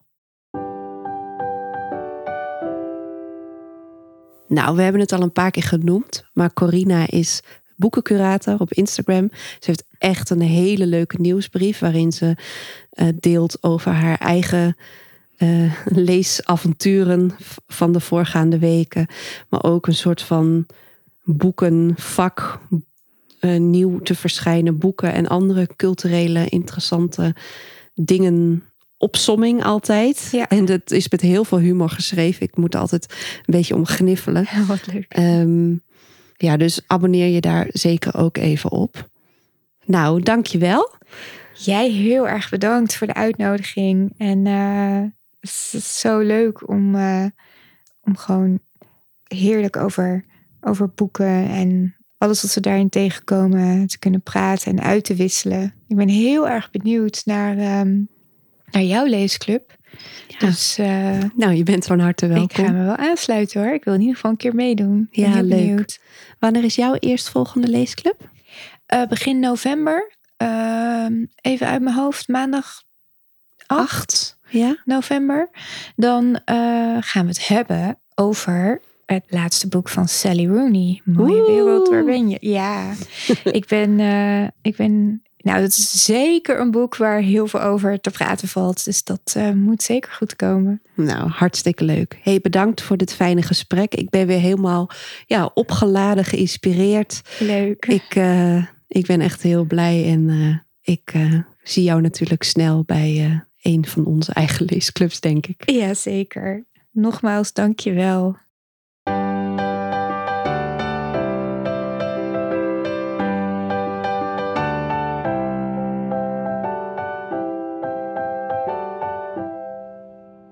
Nou, we hebben het al een paar keer genoemd, maar Corina is boekencurator op Instagram. Ze heeft echt een hele leuke nieuwsbrief waarin ze eh, deelt over haar eigen eh, leesavonturen van de voorgaande weken, maar ook een soort van boekenvak, eh, nieuw te verschijnen boeken en andere culturele interessante dingen opsomming altijd. Ja. En dat is met heel veel humor geschreven. Ik moet er altijd een beetje om gniffelen. Wat leuk. Ehm, ja, dus abonneer je daar zeker ook even op. Nou, dankjewel. Jij heel erg bedankt voor de uitnodiging. En eh, het is zo leuk om, eh, om gewoon heerlijk over, over boeken en alles wat we daarin tegenkomen te kunnen praten en uit te wisselen. Ik ben heel erg benieuwd naar, ehm, naar jouw leesclub. Dus eh, Nou, je bent van harte ik ga welkom. me wel aansluiten hoor. Ik wil in ieder geval een keer meedoen. Ben Ja, heel leuk. benieuwd. Wanneer is jouw eerstvolgende leesclub? Eh, begin november. Ehm, even uit mijn hoofd. Maandag 8 Ja? november. Dan eh, gaan we het hebben over het laatste boek van Sally Rooney. Mooie Oeh. wereld, waar ben je? Ja, ik ben, eh, ik ben... Nou, dat is zeker een boek waar heel veel over te praten valt. Dus dat eh, moet zeker goed komen. Nou, hartstikke leuk. Hey, bedankt voor dit fijne gesprek. Ik ben weer helemaal ja, opgeladen, geïnspireerd. Leuk. Ik, eh, ik ben echt heel blij en ik zie jou natuurlijk snel bij een van onze eigen leesclubs, denk ik. Ja, zeker. Nogmaals, dank je wel.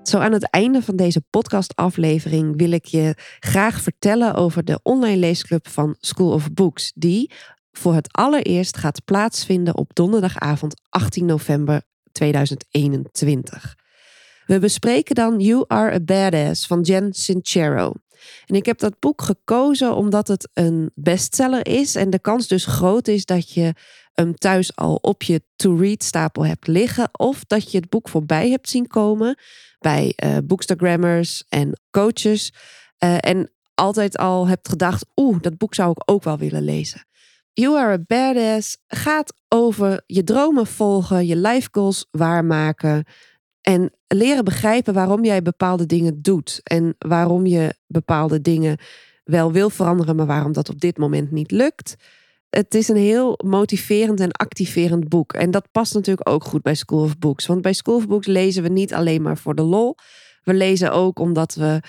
Zo aan het einde van deze podcastaflevering wil ik je graag vertellen over de online leesclub van School of Books, die voor het allereerst gaat plaatsvinden op donderdagavond 18 november 2021. We bespreken dan You Are a Badass van Jen Sincero. En ik heb dat boek gekozen omdat het een bestseller is en de kans dus groot is dat je hem thuis al op je to-read stapel hebt liggen of dat je het boek voorbij hebt zien komen bij eh boekstagrammers en coaches eh, en altijd al hebt gedacht, oeh, dat boek zou ik ook wel willen lezen. You Are a Badass gaat over je dromen volgen, je life goals waarmaken en leren begrijpen waarom jij bepaalde dingen doet en waarom je bepaalde dingen wel wil veranderen, maar waarom dat op dit moment niet lukt. Het is een heel motiverend en activerend boek. En dat past natuurlijk ook goed bij School of Books. Want bij School of Books lezen we niet alleen maar voor de lol. We lezen ook omdat we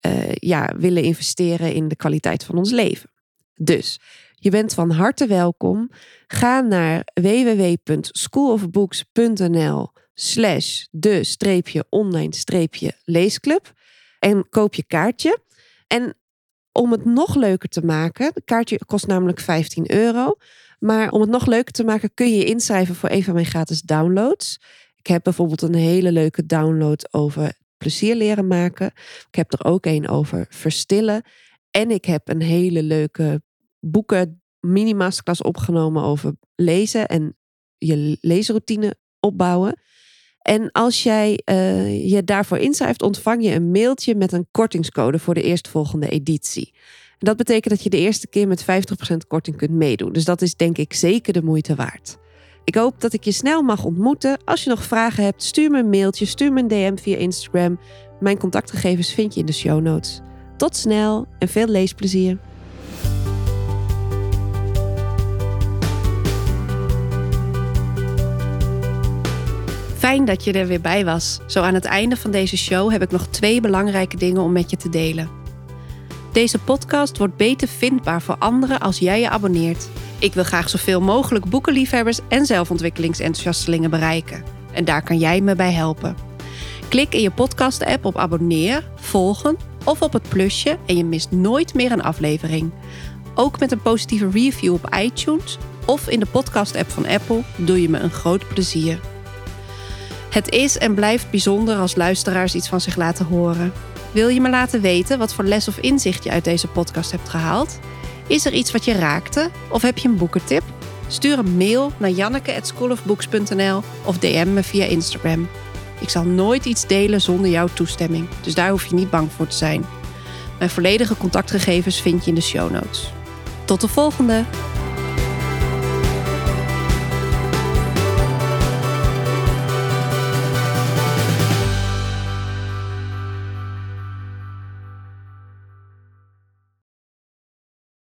eh, ja, willen investeren in de kwaliteit van ons leven. Dus je bent van harte welkom. Ga naar www.schoolofbooks.nl slash de streepje online streepje leesclub en koop je kaartje. En om het nog leuker te maken, het kaartje kost namelijk 15 euro. Maar om het nog leuker te maken kun je je inschrijven voor een van mijn gratis downloads. Ik heb bijvoorbeeld een hele leuke download over plezier leren maken. Ik heb er ook een over verstillen. En ik heb een hele leuke boeken mini-masterclass opgenomen over lezen en je leesroutine opbouwen. En als jij uh, je daarvoor inschrijft, ontvang je een mailtje met een kortingscode voor de eerstvolgende editie. En dat betekent dat je de eerste keer met 50% korting kunt meedoen. Dus dat is denk ik zeker de moeite waard. Ik hoop dat ik je snel mag ontmoeten. Als je nog vragen hebt, stuur me een mailtje, stuur me een DM via Instagram. Mijn contactgegevens vind je in de show notes. Tot snel en veel leesplezier. Fijn dat je er weer bij was. Zo aan het einde van deze show heb ik nog twee belangrijke dingen om met je te delen. Deze podcast wordt beter vindbaar voor anderen als jij je abonneert. Ik wil graag zoveel mogelijk boekenliefhebbers en zelfontwikkelingsenthousiastelingen bereiken. En daar kan jij me bij helpen. Klik in je podcast-app op abonneer, volgen of op het plusje en je mist nooit meer een aflevering. Ook met een positieve review op iTunes of in de podcast-app van Apple doe je me een groot plezier. Het is en blijft bijzonder als luisteraars iets van zich laten horen. Wil je me laten weten wat voor les of inzicht je uit deze podcast hebt gehaald? Is er iets wat je raakte of heb je een boekentip? Stuur een mail naar janneke@schoolofbooks.nl of DM me via Instagram. Ik zal nooit iets delen zonder jouw toestemming, dus daar hoef je niet bang voor te zijn. Mijn volledige contactgegevens vind je in de show notes. Tot de volgende!